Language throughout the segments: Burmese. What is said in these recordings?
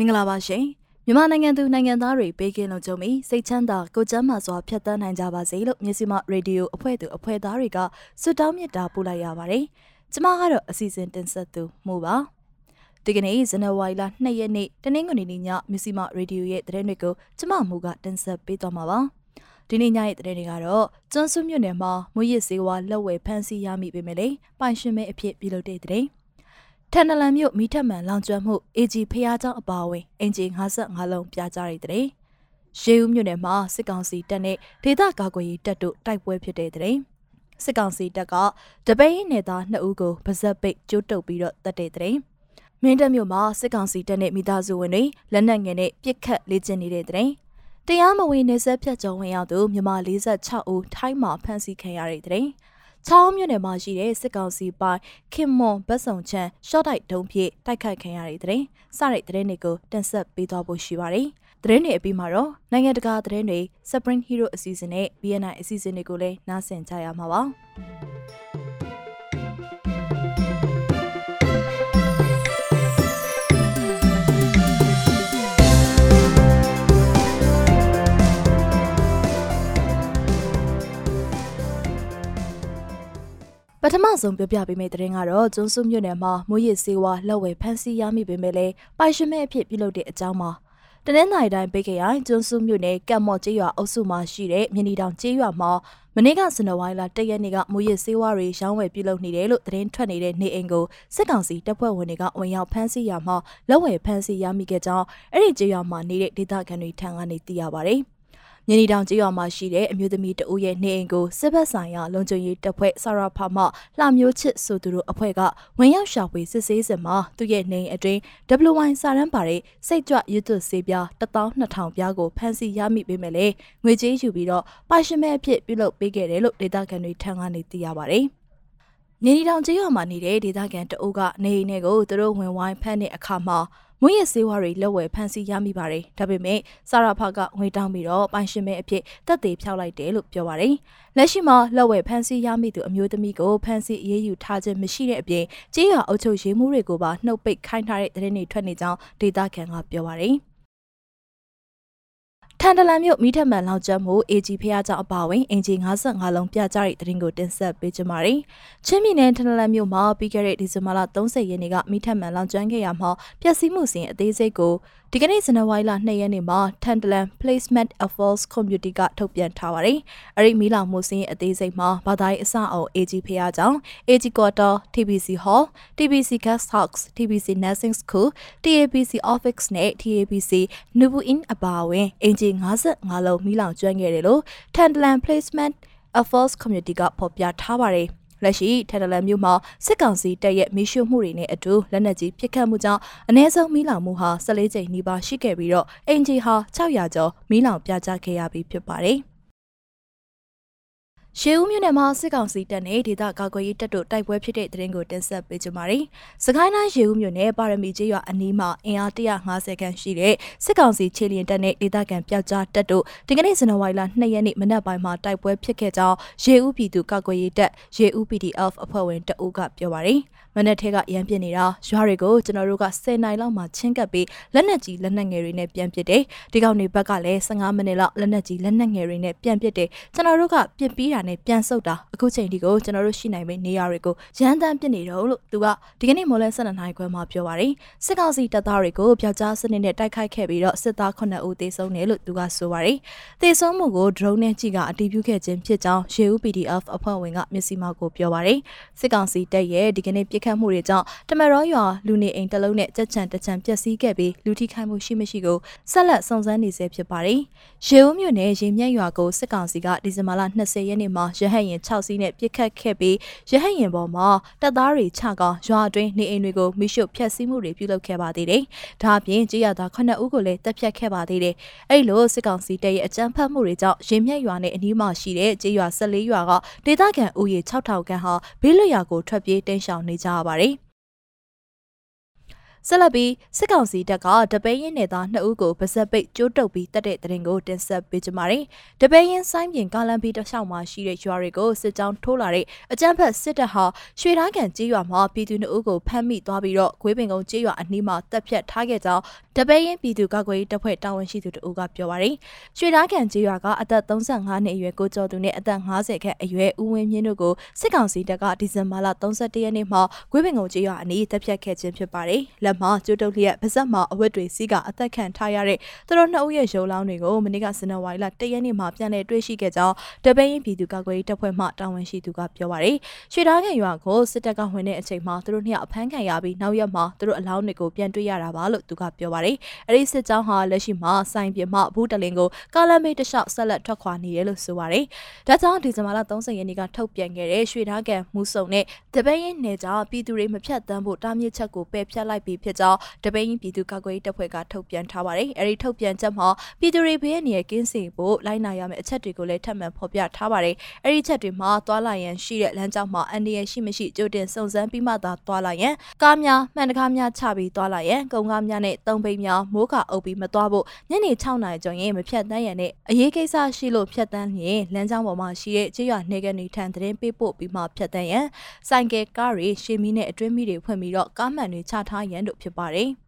မင်္ဂလာပါရှင်မြန်မာနိုင်ငံသူနိုင်ငံသားတွေပေးကင်းလုံခြုံပြီးစိတ်ချမ်းသာကိုယ်ကျန်းမာစွာဖြတ်သန်းနိုင်ကြပါစေလို့မြစီမရေဒီယိုအဖွဲ့သူအဖွဲ့သားတွေကဆုတောင်းမေတ္တာပို့လိုက်ရပါတယ်။ကျမကတော့အစီအစဉ်တင်ဆက်သူမှုပါ။ဒီကနေ့ဇန်နဝါရီလ2ရက်နေ့တနင်္ဂနွေနေ့ညမြစီမရေဒီယိုရဲ့သတင်းတွေကိုကျမမှုကတင်ဆက်ပေးသွားမှာပါ။ဒီနေ့ညရဲ့သတင်းတွေကတော့ကျွန်းစုမြို့နယ်မှာမွေးရစေဝါလက်ဝယ်ဖမ်းဆီးရမိပေမဲ့လေပိုင်ရှင်မဲအဖြစ်ပြုလုပ်တဲ့သတင်း။ ထန်နလန်မြို့မိထက်မှန်လောင်ကျွမ်းမှု AG ဖျားเจ้าအပါအဝင်အင်ဂျီ55လုံးပြကြရတဲ့ရေဦးမြို့နယ်မှာစစ်ကောင်စီတပ်နဲ့ဒေသကာကွယ်ရေးတပ်တို့တိုက်ပွဲဖြစ်တဲ့တဲ့စစ်ကောင်စီတပ်ကတပိန်းနယ်သား2ဦးကိုဗဇက်ပိတ်ကျိုးတုပ်ပြီးတော့တပ်တဲ့တဲ့မင်းတပ်မြို့မှာစစ်ကောင်စီတပ်နဲ့မိသားစုဝင်တွေလက်နက်ငယ်နဲ့ပြစ်ခတ်လေ့ကျင့်နေတဲ့တဲ့တရားမဝင်နေဆက်ဖြတ်ကြုံဝင်ရောက်သူမြန်မာ46ဦးထိုင်းမှာဖမ်းဆီးခံရတဲ့တဲ့ ချောင်းမြို့နယ်မှာရှိတဲ့စစ်ကောင်စီပိုင်းခင်မွန်ဗတ်စုံချမ်းရှော့တိုက်တုံးဖြစ်တိုက်ခိုက်ခံရတဲ့တဲ့စတဲ့တဲ့တွေကိုတင်ဆက်ပေးသွားဖို့ရှိပါတယ်။သတင်းတွေအပြီးမှာတော့နိုင်ငံတကာသတင်းတွေ Spring Hero အစီအစဉ်နဲ့ BNI အစီအစဉ်တွေကိုလည်းနားဆင်ကြရမှာပါ။ ထမဆုံးပြောပြပေးမယ့်သတင်းကတော့ကျွန်းစုမြို့နယ်မှာမိုးရစ်စေဝါလက်ဝယ်ဖမ်းဆီးရမိပေမဲ့လည်းပိုင်ရှင်မဲ့အဖြစ်ပြုလုပ်တဲ့အကြောင်းမှာတနင်္လာရီတိုင်းပိတ်ခရိုင်ကျွန်းစုမြို့နယ်ကံမော့ကျေးရွာအုပ်စုမှာရှိတဲ့မြနီတောင်ကျေးရွာမှာမနေ့ကစနေဝိုင်းလာတရက်နေ့ကမိုးရစ်စေဝါတွေရောင်းဝယ်ပြုလုပ်နေတယ်လို့သတင်းထွက်နေတဲ့နေအိမ်ကိုစစ်ကောင်စီတပ်ဖွဲ့ဝင်တွေကဝင်ရောက်ဖမ်းဆီးရမှာလက်ဝယ်ဖမ်းဆီးရမိခဲ့ကြောင်းအဲ့ဒီကျေးရွာမှာနေတဲ့ဒေသခံတွေထံကနေသိရပါဗျ။ မြင်းနီတောင်ကျေးရွာမှာရှိတဲ့အမျိုးသမီးတဦးရဲ့နေအိမ်ကိုစစ်ဘက်ဆိုင်ရာလုံခြုံရေးတပ်ဖွဲ့ဆရာဖမှလှမျိုးချစ်ဆိုသူတို့အဖွဲ့ကဝင်ရောက်ရှာဖွေစစ်ဆေးစဉ်မှာသူ့ရဲ့နေအိမ်အတွင်း WY စာရန်ပါတဲ့စိတ်ကြွရွတ်သွဆေးပြား12000ပြားကိုဖမ်းဆီးရမိပေမဲ့လည်းငွေကြေးယူပြီးတော့ပိုင်ရှင်မဲ့အဖြစ်ပြုလုပ်ပေးခဲ့တယ်လို့ဒေသခံတွေထံကနေသိရပါတယ်။ နေနီတောင်ကျေးရွာမှာနေတဲ့ဒေသခံတအုပ်ကနေအိမ်ထဲကိုသူတို့ဝင်ဝိုင်းဖမ်းတဲ့အခါမှာမွေးရစေဝါတွေလက်ဝယ်ဖမ်းဆီးရမိပါတယ်။ဒါပေမဲ့စာရဖကငွေတောင်းပြီးတော့ပိုင်ရှင်မဲအဖြစ်တက်သေးဖြောက်လိုက်တယ်လို့ပြောပါတယ်။လက်ရှိမှာလက်ဝယ်ဖမ်းဆီးရမိသူအမျိုးသမီးကိုဖမ်းဆီးအရေးယူထားခြင်းမရှိတဲ့အပြင်ကြေးရွာအုပ်ချုပ်ရေးမှုတွေကိုပါနှုတ်ပိတ်ခိုင်းထားတဲ့သတင်းတွေထွက်နေကြောင်းဒေတာခန်ကပြောပါတယ်။ထ န်တလန်မြို့မိထက်မှန်လောက်ကျမ်းမှု AG ဖះကြောင့်အပါဝင်အင်ဂျီ55လုံးပြကြတဲ့တရင်ကိုတင်ဆက်ပေးကြပါမယ်။ချင်းပြည်နယ်ထန်တလန်မြို့မှာပြီးခဲ့တဲ့ဒီဇင်ဘာလ30ရက်နေ့ကမိထက်မှန်လောက်ကျမ်းခဲ့ရမှာပျက်စီးမှုစဉ်အသေးစိတ်ကိုဒီကနေ့ဇန်နဝါရီလ2ရက်နေ့မှာ Tantalan Placement Affairs Community ကထုတ်ပြန်ထားပါတယ်။အဲ့ဒီမီလာမှုစင်းရဲ့အသေးစိတ်မှာဘာသာရေးအစအုံ AG ဖျားကြောင့် AG Quarter TBC Hall TBC Guest House TBC Nursing School TABC Office နဲ့ TABC Nubu In အပါအဝင်အင်ဂျီ55လုံးမီလောင်ကျွမ်းခဲ့တယ်လို့ Tantalan Placement Affairs Community ကဖော်ပြထားပါတယ်။ လက်ရှိထန်တလန်မြို့မှာစစ်ကောင်စီတပ်ရဲ့မီးရှို့မှုတွေနဲ့အတူလက်နက်ကြီးပစ်ခတ်မှုကြောင့်အ ਨੇ ဆုံးမီးလောင်မှုဟာ14ကြိမ်နီးပါးရှိခဲ့ပြီးတော့အင်ဂျီဟာ600ကျော်မီးလောင်ပြကြခဲ့ရပြီးဖြစ်ပါတယ်။ ရှေးဦးမြို့နယ်မှာစစ်ကောင်စီတပ်နဲ့ဒေသကာကွယ်ရေးတပ်တို့တိုက်ပွဲဖြစ်တဲ့တဲ့ရင်ကိုတင်ဆက်ပေးကြပါမယ်။စကိုင်းတိုင်းရှေးဦးမြို့နယ်ပါရမီကျေးရွာအနီးမှာအင်အား150ခန့်ရှိတဲ့စစ်ကောင်စီခြေလျင်တပ်နဲ့ဒေသခံပျောက်ကြားတပ်တို့ဒီကနေ့ဇန်နဝါရီလ2ရက်နေ့မနက်ပိုင်းမှာတိုက်ပွဲဖြစ်ခဲ့ကြောင်းရေဦးပြည်သူကာကွယ်ရေးတပ်ရေဦး PDF အဖွဲ့ဝင်တအုပ်ကပြောပါရယ်။မနက်ထဲကရန်ပစ်နေတာရွာတွေကိုကျွန်တော်တို့က10နိုင်လောက်မှချင်းကပ်ပြီးလက်နက်ကြီးလက်နက်ငယ်တွေနဲ့ပြန်ပစ်တယ်။ဒီကောင်တွေဘက်ကလည်း15မိနစ်လောက်လက်နက်ကြီးလက်နက်ငယ်တွေနဲ့ပြန်ပစ်တယ်။ကျွန်တော်တို့ကပစ်ပြီးတာနဲ့ပြန်ဆုတ်တာအခုချိန်ဒီကိုကျွန်တော်တို့ရှိနိုင်မယ့်နေရာတွေကိုရန်တမ်းပစ်နေတော့လို့သူကဒီကနေ့မိုးလဲ12နိုင်ခွဲမှာပြောပါတယ်။စစ်ကောင်စီတပ်သားတွေကိုပျောက်ကြားစနစ်နဲ့တိုက်ခိုက်ခဲ့ပြီးတော့စစ်သား9ဦးသေဆုံးတယ်လို့သူကဆိုပါတယ်။သေဆုံးမှုကို drone နဲ့ကြည့်ကအတည်ပြုခဲ့ခြင်းဖြစ်ကြောင်းရေဦး PDF အဖွဲ့ဝင်ကမျက်စိမှောက်ကိုပြောပါတယ်။စစ်ကောင်စီတပ်ရဲ့ဒီကနေ့ပြစ်ခတ်မှုတွေကြောင့်တမရောရွာလူနေအိမ်တစ်လုံးနဲ့ကြက်ချံတချံပျက်စီးခဲ့ပြီးလူထိခိုက်မှုရှိမရှိကိုဆက်လက်စုံစမ်းနေဆဲဖြစ်ပါတယ်။ရေဦးမြို့နယ်ရေမြက်ရွာကိုစစ်ကောင်စီကဒီဇင်ဘာလ20ရက်နေ့နေ့မှာရဟတ်ရင်6စီးနဲ့ပြစ်ခတ်ခဲ့ပြီးရဟတ်ရင်ပေါ်မှာတပ်သားတွေချကရွာအတွင်းနေအိမ်တွေကိုမိရှုဖျက်ဆီးမှုတွေပြုလုပ်ခဲ့ပါသေးတယ်။ဒါအပြင်ကြေးရသား9ဦးကိုလည်းတပ်ဖြတ်ခဲ့ပါသေးတယ်။အဲ့လိုစစ်ကောင်စီတပ်ရဲ့အကြမ်းဖက်မှုတွေကြောင့်ရင်မြက်ရွာနဲ့အနီးမှာရှိတဲ့ကြေးရွာ14ရွာကဒေသခံဦးရေ6000ခန့်ဟာဘေးလွတ်ရာကိုထွက်ပြေးတိမ်းရှောင်နေကြရပါတယ်။ ဆက်လက်ပြီးစစ်ကောင်စီတပ်ကတပိန်းရင်နယ်သား2ဦးကိုဗစက်ပိတ်ကျိုးတုပ်ပြီးတပ်တဲ့တရင်ကိုတင်ဆက်ပေးကြပါမယ်။တပိန်းရင်ဆိုင်ပြင်ကာလန်ဘီတလျှောက်မှာရှိတဲ့ရွာတွေကိုစစ်ကြောင်းထိုးလာတဲ့အကြမ်းဖက်စစ်တပ်ဟာရွှေသားကန်ကြီးရွာမှာပြည်သူ2ဦးကိုဖမ်းမိသွားပြီးတော့ဂွေးပင်ကုန်းကြီးရွာအနီးမှာတပ်ဖြတ်ထားခဲ့ကြောင်းတပိန်းရင်ပြည်သူကာကွယ်ရေးတပ်ဖွဲ့တာဝန်ရှိသူတို့ကပြောပါရယ်။ရွှေသားကန်ကြီးရွာကအသက်35နှစ်အရွယ်ကိုကျော်သူနဲ့အသက်50ခန့်အရွယ်ဦးဝင်းမြင့်တို့ကိုစစ်ကောင်စီတပ်ကဒီဇင်ဘာလ31ရက်နေ့မှာဂွေးပင်ကုန်းကြီးရွာအနီးတပ်ဖြတ်ခဲ့ခြင်းဖြစ်ပါတယ်။လက်မှာကျွတ်တုပ်လျက်ပါဇက်မှာအဝတ်တွေစီးကအသက်ခံထားရတဲ့သူတို့နှစ်ဦးရဲ့ရုံလောင်းတွေကိုမနေ့ကဇန်နဝါရီလ၁ရက်နေ့မှာပြန်လည်တွေ့ရှိခဲ့ကြောင်းတပိန်းပြည်သူ့ကာကွယ်ရေးတပ်ဖွဲ့မှတာဝန်ရှိသူကပြောပါရယ်ရွှေသားငယ်ရွာကိုစစ်တပ်ကဝင်တဲ့အချိန်မှာသူတို့နှစ်ယောက်အဖမ်းခံရပြီးနောက်ရက်မှာသူတို့အလောင်းတွေကိုပြန်တွေ့ရတာပါလို့သူကပြောပါရယ်အဲဒီစစ်ကြောင်းဟာလက်ရှိမှာစိုင်ပြမဘူးတလင်ကိုကာလမေးတလျှောက်ဆက်လက်ထွက်ခွာနေတယ်လို့ဆိုပါရယ်ဒါကြောင့်ဒီဇင်ဘာလ30ရက်နေ့ကထုတ်ပြန်ခဲ့တဲ့ရွှေသားကန်မှုစုံနဲ့တပိန်းရဲ့နယ်ကြောင့်ပြည်သူတွေမဖြတ်တမ်းဖို့တားမြစ်ချက်ကိုပယ်ဖျက်လိုက်ပြီးဖြစ်ကြောင်းတပိန်းပြည်သူ့ကာကွယ်ရေးတပ်ဖွဲ့ကထုတ်ပြန်ထားပါတယ်။အဲဒီထုတ်ပြန်ချက်မှာပြည်သူတွေဘေးအန္တရာယ်ကင်းစင်ဖို့လိုက်နာရမယ့်အချက်တွေကိုလည်းထပ်မံဖော်ပြထားပါတယ်။အဲဒီချက်တွေမှာသွာလာရန်ရှိတဲ့လမ်းကြောင်းမှာအန္တရာယ်ရှိမရှိကြိုတင်စုံစမ်းပြီးမှသာသွာလာရန်ကားများမှန်တကားများချပြီးသွာလာရန်ကုန်ကားများနဲ့တုံးပိတ်များမိုးကာအုပ်ပြီးမသွားဖို့ညနေ6နာရီကျော်ရင်မဖြတ်တန်းရန်နဲ့အရေးကိစ္စရှိလို့ဖြတ်တန်းရင်လမ်းကြောင်းပေါ်မှာရှိတဲ့ကြေးရွာနေကနေထန်သတင်းပေးပို့ပြီးမှဖြတ်တန်းရန်ဆိုင်ကယ်ကားတွေရှေမီနဲ့အတွင်းမီတွေဖွင့်ပြီးတော့ကားမှန်တွေချထားရန်တို့ဖြစ်ပါတယ်။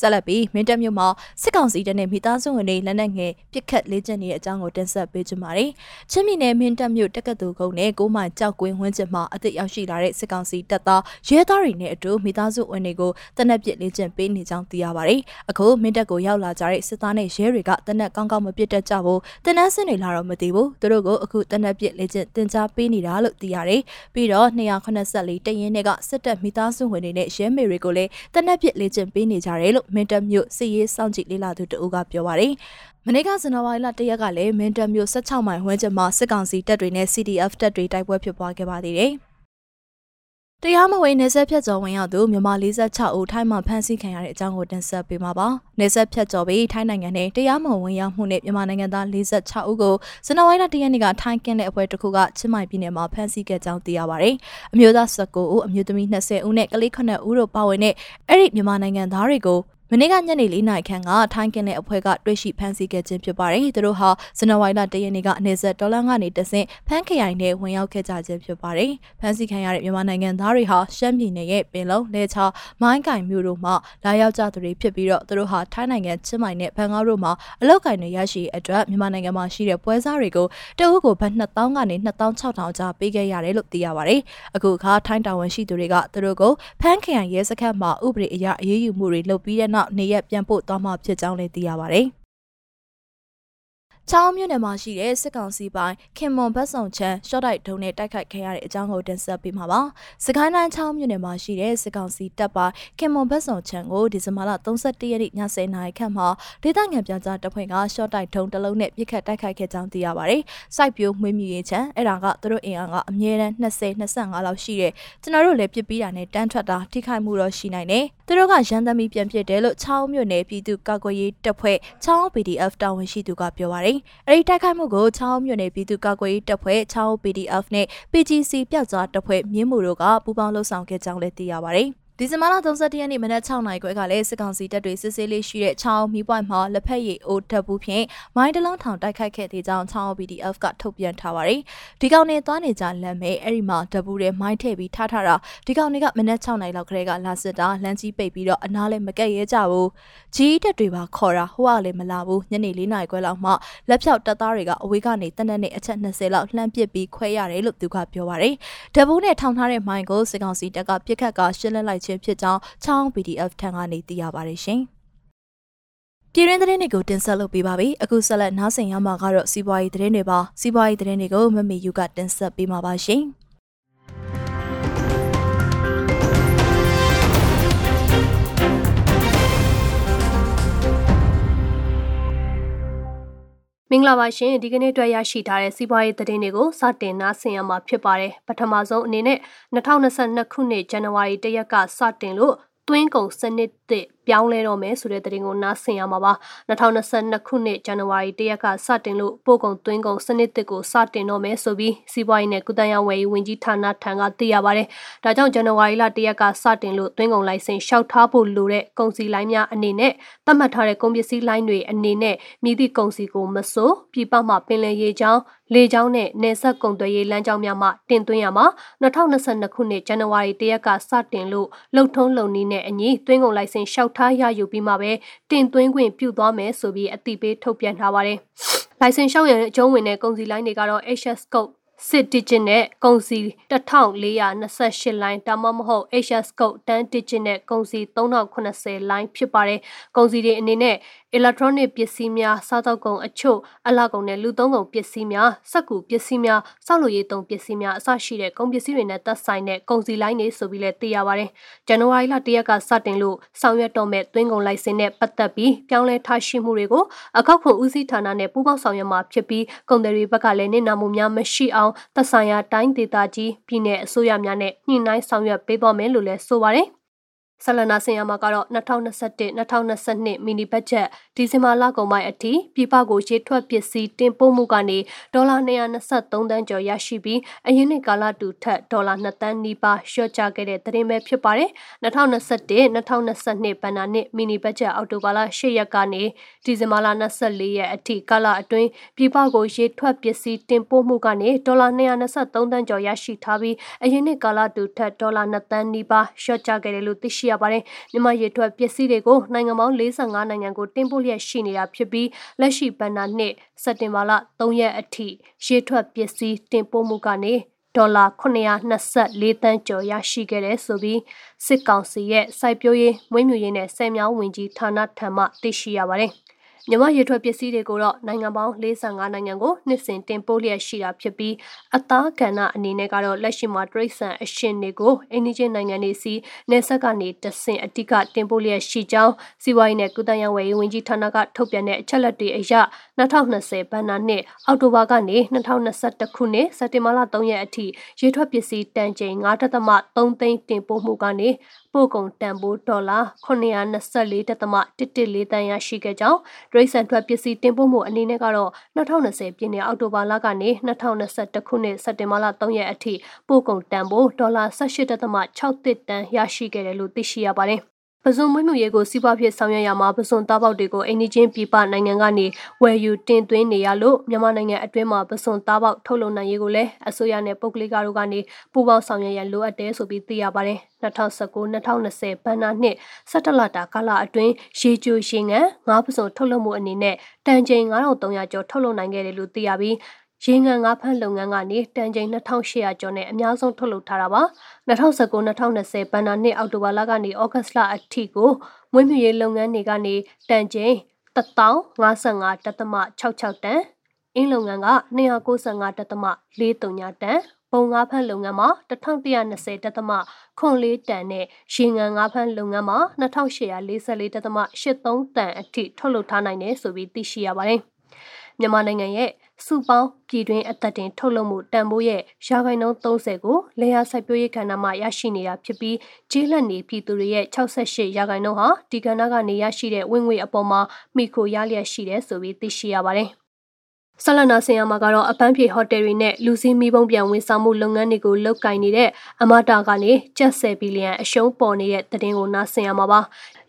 ဆက်လက်ပြီးမင်းတပ်မြို့မှာစစ်ကောင်စီတပ်နဲ့မိသားစုဝင်တွေလက်နက်ငယ်ပစ်ခတ်လေးကျက်နေတဲ့အကြောင်းကိုတင်ဆက်ပေးကြပါမယ်။ချင်းပြည်နယ်မင်းတပ်မြို့တက္ကသိုလ်ကုန်းနဲ့ကိုမိုင်ကြောက်ကွင်းဝန်းကျင်မှာအသစ်ရောက်ရှိလာတဲ့စစ်ကောင်စီတပ်သားရဲသားတွေနဲ့အတူမိသားစုဝင်တွေကိုတနက်ပစ်လေးကျက်ပေးနေကြောင်းသိရပါတယ်။အခုမင်းတပ်ကိုရောက်လာကြတဲ့စစ်သားနဲ့ရဲတွေကတနက်ကောင်းကောင်းမပစ်တတ်ကြဘူး။တနက်စင်တွေလာတော့မသိဘူး။သူတို့ကိုအခုတနက်ပစ်လေးကျက်တင် जा ပေးနေတာလို့သိရတယ်။ပြီးတော့284တရင်တွေကစစ်တပ်မိသားစုဝင်တွေနဲ့ရဲမေတွေကိုလည်းတနက်ပစ်လေးကျက်ပေးနေကြတယ်လို့မင်းတပ်မြို့စစ်ရေးစောင့်ကြည့်လေ့လာသူတအုပ်ကပြောပါတယ်။မနေ့ကဇန်နဝါရီလ၁ရက်ကလည်းမင်းတပ်မြို့16မိုင်ဝန်းကျင်မှာစစ်ကောင်စီတပ်တွေနဲ့ CDF တပ်တွေတိုက်ပွဲဖြစ်ပွားခဲ့ပါသေးတယ်။တရားမဝင်နေဆက်ဖြတ်ကျော်ဝင်ရောက်သူမြန်မာ46ဦးထိုင်းမှာဖမ်းဆီးခံရတဲ့အကြောင်းကိုတင်ဆက်ပေးမှာပါ။နေဆက်ဖြတ်ကျော်ပြီးထိုင်းနိုင်ငံနဲ့တရားမဝင်ရောက်မှုနဲ့မြန်မာနိုင်ငံသား46ဦးကိုဇန်နဝါရီလ၁ရက်နေ့ကထိုင်းကင်းတဲ့အဖွဲ့တစ်ခုကချင်းမိုင်ပြည်နယ်မှာဖမ်းဆီးခဲ့ကြောင်းသိရပါတယ်။အမျိုးသား19ဦးအမျိုးသမီး20ဦးနဲ့ကလေး9ဦးတို့ပါဝင်တဲ့အဲ့ဒီမြန်မာနိုင်ငံသားတွေကို မနေ့ကညနေ၄နာရီခန့်ကထိုင်းကင်းတဲ့အဖွဲ့ကတွေ့ရှိဖမ်းဆီးခဲ့ခြင်းဖြစ်ပါတယ်။သူတို့ဟာဇန်နဝါရီလ၁ရက်နေ့ကနေဆက်ဒေါ်လာကနေတဆင့်ဖမ်းခရိုင်နဲ့ဝင်ရောက်ခဲ့ကြခြင်းဖြစ်ပါတယ်။ဖမ်းဆီးခံရတဲ့မြန်မာနိုင်ငံသားတွေဟာရှမ်းပြည်နယ်ရဲ့ပင်လုံလဲချမိုင်းကင်မြို့တို့မှလာရောက်ကြသူတွေဖြစ်ပြီးတော့သူတို့ဟာထိုင်းနိုင်ငံချင်းမိုင်နဲ့ဘန်ကောက်တို့မှာအလောက်ကင်တွေရရှိအတွက်မြန်မာနိုင်ငံမှာရှိတဲ့ပွဲစားတွေကိုတအုပ်ကိုဘတ်2000ကနေ2600ကျားပေးခဲ့ရတယ်လို့သိရပါတယ်။အခုအခါထိုင်းတာဝန်ရှိသူတွေကသူတို့ကိုဖမ်းခရိုင်ရဲစခန်းမှာဥပဒေအရအရေးယူမှုတွေလုပ်ပြီးတဲ့နောက်နောက်နေရက်ပြန်ပို့သွားမှာဖြစ်ကြောင်းလည်းသိရပါတယ်။ချောင်းမြို့နယ်မှာရှိတဲ့စစ်ကောင်စီပိုင်းခင်မွန်ဘတ်ဆောင်ချမ်းရှော့တိုက်ဒုံနဲ့တိုက်ခိုက်ခဲ့ရတဲ့အကြောင်းကိုတင်ဆက်ပေးမှာပါ။စကိုင်းတိုင်းချောင်းမြို့နယ်မှာရှိတဲ့စစ်ကောင်စီတပ်ပိုင်းခင်မွန်ဘတ်ဆောင်ချမ်းကိုဒီဇင်ဘာလ31ရက်နေ့ည10:00နာရီခန့်မှာဒေသခံပြန်ကြားတပ်ဖွဲ့ကရှော့တိုက်ဒုံတစ်လုံးနဲ့ပစ်ခတ်တိုက်ခိုက်ခဲ့ကြောင်းသိရပါတယ်။စိုက်ပြိုးမွေးမြူရေးချမ်းအဲ့ဒါကသူတို့အင်အားကအမြဲတမ်း20 25လောက်ရှိတယ်။ကျွန်တော်တို့လည်းပြစ်ပြီးတာနဲ့တန်းထွက်တာထိခိုက်မှုတော့ရှိနိုင်တယ်။ သူတို့ကရန်သမီပြန်ဖြစ်တယ်လို့ချောင်းမြို့နယ်ပြည်သူ့ကာကွယ်ရေးတပ်ဖွဲ့ချောင်း PDF တာဝန်ရှိသူကပြောပါတယ်။အဲဒီတိုက်ခိုက်မှုကိုချောင်းမြို့နယ်ပြည်သူ့ကာကွယ်ရေးတပ်ဖွဲ့ချောင်း PDF နဲ့ PGC ပျောက်ကြားတပ်ဖွဲ့မြင်းမှုတို့ကပူးပေါင်းလှုပ်ဆောင်ခဲ့ကြောင်းလည်းသိရပါတယ်။ ဒီဇင်ဘာလ31ရက်နေ့မနက်6နာရီခွဲကလည်းစစ်ကောင်စီတပ်တွေစစ်ဆေးလေးရှိတဲ့ချောင်းမီးပွိုင်မှာလက်ဖက်ရည်အိုးတပ်ဘူးဖြင့်မိုင်းတလုံးထောင်တိုက်ခိုက်ခဲ့တဲ့ကြောင်းချောင်း PDF ကထုတ်ပြန်ထားပါတယ်။ဒီကောင်တွေသွားနေကြလမ်းမဲ့အဲ့ဒီမှာတပ်ဘူးတွေမိုင်းထည့်ပြီးထားထားတာဒီကောင်တွေကမနက်6နာရီလောက်ခရဲကလာစစ်တာလမ်းကြီးပိတ်ပြီးတော့အနားလည်းမကက်ရဲကြဘူး။ကြီးတက်တွေပါခေါ်တာဟိုကလည်းမလာဘူးညနေ4နာရီခွဲလောက်မှလက်ဖြောက်တပ်သားတွေကအဝေးကနေတနက်နဲ့အချက်20လောက်လှမ်းပစ်ပြီးခွဲရတယ်လို့သူကပြောပါတယ်။တပ်ဘူးနဲ့ထောင်ထားတဲ့မိုင်းကိုစစ်ကောင်စီတပ်ကပြစ်ခတ်ကရှင်းလင်းလိုက်ခြင်းဖြစ်ကြောင်းချောင်း PDF ထံကနေသိရပါတယ်ရှင်။ပြည်တွင်းသတင်းတွေကိုတင်ဆက်လုပ်ပေးပါပြီအခုဆက်လက်နားဆင်ရမှာကတော့စီးပွားရေးသတင်းတွေပါစီးပွားရေးသတင်းတွေကိုမမေယူကတင်ဆက်ပေးမှာပါရှင် မင်္ဂလာပါရှင်ဒီကနေ့အတွက်ရရှိထားတဲ့စီးပွားရေးသတင်းတွေကိုစတင်နားဆင်ရမှာဖြစ်ပါတယ်ပထမဆုံးအနေနဲ့2022ခုနှစ်ဇန်နဝါရီလရက်ကစတင်လို့သွင်းကုန်စနစ်သစ် ပြောင်းလဲတော့မယ်ဆိုတဲ့သတင်းကိုနားဆင်ရမှာပါ2022ခုနှစ်ဇန်နဝါရီတရက်ကစတင်လို့ပို့ကုန်သွင်းကုန်စနစ်သစ်ကိုစတင်တော့မယ်ဆိုပြီးစီးပွားရေးနဲ့ကုသရေးဝယ်ရေးဝန်ကြီးဌာနထံကသိရပါတယ်ဒါကြောင့်ဇန်နဝါရီလတရက်ကစတင်လို့သွင်းကုန်လိုင်စင်လျှောက်ထားဖို့လိုတဲ့ကုန်စည်လိုင်းများအနေနဲ့သတ်မှတ်ထားတဲ့ကုန်ပစ္စည်းလိုင်းတွေအနေနဲ့မြည်သည့်ကုန်စည်ကိုမစိုးပြပမှပင်လယ်ရေချောင်းလေကြောင်းနဲ့နယ်စပ်ကုန်သွယ်ရေးလမ်းကြောင်းများမှတင်သွင်းရမှာ2022ခုနှစ်ဇန်နဝါရီတရက်ကစတင်လို့လှုပ်ထုံးလုံနည်းနဲ့အညီသွင်းကုန်လိုင်စင်လျှောက်ထားရယူပြီးမှပဲတင်သွင်းခွင့်ပြုသွားမယ်ဆိုပြီးအသိပေးထုတ်ပြန်ထားပါတယ်။လိုင်စင်လျှောက်ရတဲ့အကျုံးဝင်တဲ့ကုန်စည်လိုင်းတွေကတော့ HS Code စစ် digit နဲ့ကုန်စည်1428 line ဒါမှမဟုတ် HS code 10 digit နဲ့ကုန်စည်3080 line ဖြစ်ပါတယ်။ကုန်စည်တွေအနေနဲ့ electronic ပစ္စည်းများစားသောက်ကုန်အချို့အလှကုန်နဲ့လူသုံးကုန်ပစ္စည်းများစက်ကူပစ္စည်းများစောက်လို့ရေးသုံးပစ္စည်းများအစရှိတဲ့ကုန်ပစ္စည်းတွေနဲ့သက်ဆိုင်တဲ့ကုန်စည်လိုင်းတွေဆိုပြီးလည်းသိရပါတယ်။ဇန်နဝါရီလ၁ရက်ကစတင်လို့ဆောင်ရွက်တော့မဲ့သွင်းကုန်လိုင်စင်နဲ့ပတ်သက်ပြီးပြောင်းလဲထားရှိမှုတွေကိုအကောက်ခွန်ဦးစီးဌာနနဲ့ပူးပေါင်းဆောင်ရွက်မှာဖြစ်ပြီးကုန်သည်တွေဘက်ကလည်းနေနာမှုများမရှိအောင်သက်ဆိုင်ရာတိုင်းဒေသကြီးပြည်내အစိုးရများနဲ့ညှိနှိုင်းဆောင်ရွက်ပေးသွားမယ်လို့လည်းဆိုပါတယ်။ ဆလနာစင်ရမှာကတော့2021-2022မီနီဘတ်ဂျက် ဒီဇင်ဘာလကုန်ပိုင်းအထိပြည်ပကိုရေထွက်ပစ္စည်းတင်ပို့မှုကနေဒေါ်လာ223တန်းကျော်ရရှိပြီးအရင်နှစ်ကာလတူထက်ဒေါ်လာ2တန်းနီးပါးလျှော့ချခဲ့တဲ့သတင်းပဲဖြစ်ပါတယ်2021-2022ဘဏ္ဍာနှစ်မီနီဘတ်ဂျက်အောက်တိုဘာလ10ရက်ကနေဒီဇင်ဘာလ24ရက်အထိကာလအတွင်းပြည်ပကိုရေထွက်ပစ္စည်းတင်ပို့မှုကနေဒေါ်လာ223တန်းကျော်ရရှိထားပြီးအရင်နှစ်ကာလတူထက်ဒေါ်လာ2တန်းနီးပါးလျှော့ချခဲ့တယ်လို့သိရှိရပါတယ်။မြန်မာရေထွက်ပစ္စည်းတွေကိုနိုင်ငံပေါင်း45နိုင်ငံကိုတင်ပို့လျက်ရှိနေတာဖြစ်ပြီးလက်ရှိဘဏ္ဍာနှစ်စက်တင်ဘာလ3ရက်အထိရေထွက်ပစ္စည်းတင်ပို့မှုကနေဒေါ်လာ924တန်းကျော်ရရှိခဲ့တယ်ဆိုပြီးစစ်ကောင်စီရဲ့စိုက်ပျိုးရေးမွေးမြူရေးနဲ့ဆယ်မြောင်းဝင်ကြီးဌာနထံမှသိရှိရပါတယ်။ မြန်မာရေထွက်ပစ္စည်းတွေကိုတော့နိုင်ငံပေါင်း45နိုင်ငံကိုနှစ်စဉ်တင်ပို့လျက်ရှိတာဖြစ်ပြီးအသားကဏ္ဍအနေနဲ့ကတော့လက်ရှိမှာတရိတ်ဆန်အရှင်တွေကိုအိန္ဒိယနိုင်ငံတွေစီနေဆက်ကနေတဆင့်အတိကတင်ပို့လျက်ရှိကြောင်းစီးပွားရေးနဲ့ကုသရေးဝယ်ရေးဝန်ကြီးဌာနကထုတ်ပြန်တဲ့အချက်လက်တွေအရ2020ဘဏ္ဍာနှစ်အောက်တိုဘာကနေ2021ခုနှစ်စက်တင်ဘာလ3ရက်အထိရေထွက်ပစ္စည်းတန်ချိန်9.3သိန်းတင်ပို့မှုကနေ ပို့ကုန်တန်ဖိုးဒေါ်လာ924.114တန်ရရှိခဲ့ကြောင်းဒရိတ်ဆန်ထွက်ပစ္စည်းတင်ပို့မှုအနေနဲ့ကတော့2020ပြည့်နှစ်အောက်တိုဘာလကနေ2021ခုနှစ်စက်တင်ဘာလ3ရက်အထိပို့ကုန်တန်ဖိုးဒေါ်လာ18.6တန်ရရှိခဲ့တယ်လို့သိရှိရပါတယ် ပဇွန်မွေးမြူရေးကိုစီးပွားဖြစ်ဆောင်ရွက်ရမှာပဇွန်သားပေါက်တွေကိုအိန္ဒိချင်းပြည်ပနိုင်ငံကနေဝယ်ယူတင်သွင်းနေရလို့မြန်မာနိုင်ငံအတွင်းမှာပဇွန်သားပေါက်ထုတ်လုပ်နိုင်ရေးကိုလည်းအစိုးရနဲ့ပုဂ္ဂလိကတို့ကနေပူးပေါင်းဆောင်ရွက်ရန်လိုအပ်တယ်ဆိုပြီးသိရပါတယ်2019-2020ဘဏ္ဍာနှစ်17လတာကာလအတွင်းရေချိုရှင်ငံငါးပစုံထုတ်လုပ်မှုအနေနဲ့တန်ချိန်9300ကျော်ထုတ်လုပ်နိုင်ခဲ့တယ်လို့သိရပြီး ရေငန်ငါးဖမ်းလုပ်ငန်းကနေတန်ချိန်2800ကျော်နဲ့အများဆုံးထုတ်လုပ်ထားတာပါ2019-2020ဘဏ္ဍာနှစ်အောက်တိုဘာလကနေဩဂတ်လအထိကိုမွေးမြူရေးလုပ်ငန်းတွေကနေတန်ချိန်1055.66တန်အင်းလုပ်ငန်းက295.43တန်ပုံငါးဖမ်းလုပ်ငန်းမှာ1120တက်သမခွန်လေးတန်နဲ့ရေငန်ငါးဖမ်းလုပ်ငန်းမှာ2844တက်သမ83တန်အထိထုတ်လုပ်ထားနိုင်တယ်ဆိုပြီးသိရှိရပါတယ်။မြန်မာနိုင်ငံရဲ့ စုပေါင်းပြည်တွင်းအသက်တင်ထုတ်လုပ်မှုတန်ဖိုးရဲ့ရာခိုင်နှုန်း30ကိုလေယာစိုက်ပျိုးရေးကဏ္ဍမှာရရှိနေတာဖြစ်ပြီးကျေးလက်နေပြည်သူတွေရဲ့68ရာခိုင်နှုန်းဟာဒီကဏ္ဍကနေရရှိတဲ့ဝင်ငွေအပေါ်မှာမိခိုရလျက်ရှိတယ်ဆိုပြီးသိရှိရပါတယ်ဆလနာစင်ယာမှာကတော့အပန်းဖြေဟိုတယ်တွေနဲ့လူစည်းမီးပုံပြန်ဝန်ဆောင်မှုလုပ်ငန်းတွေကိုလုပ်ကိုင်နေတဲ့အမတာကနေကျပ်10ဘီလီယံအရှုံးပေါ်နေတဲ့သတင်းကိုနားဆင်ရမှာပါ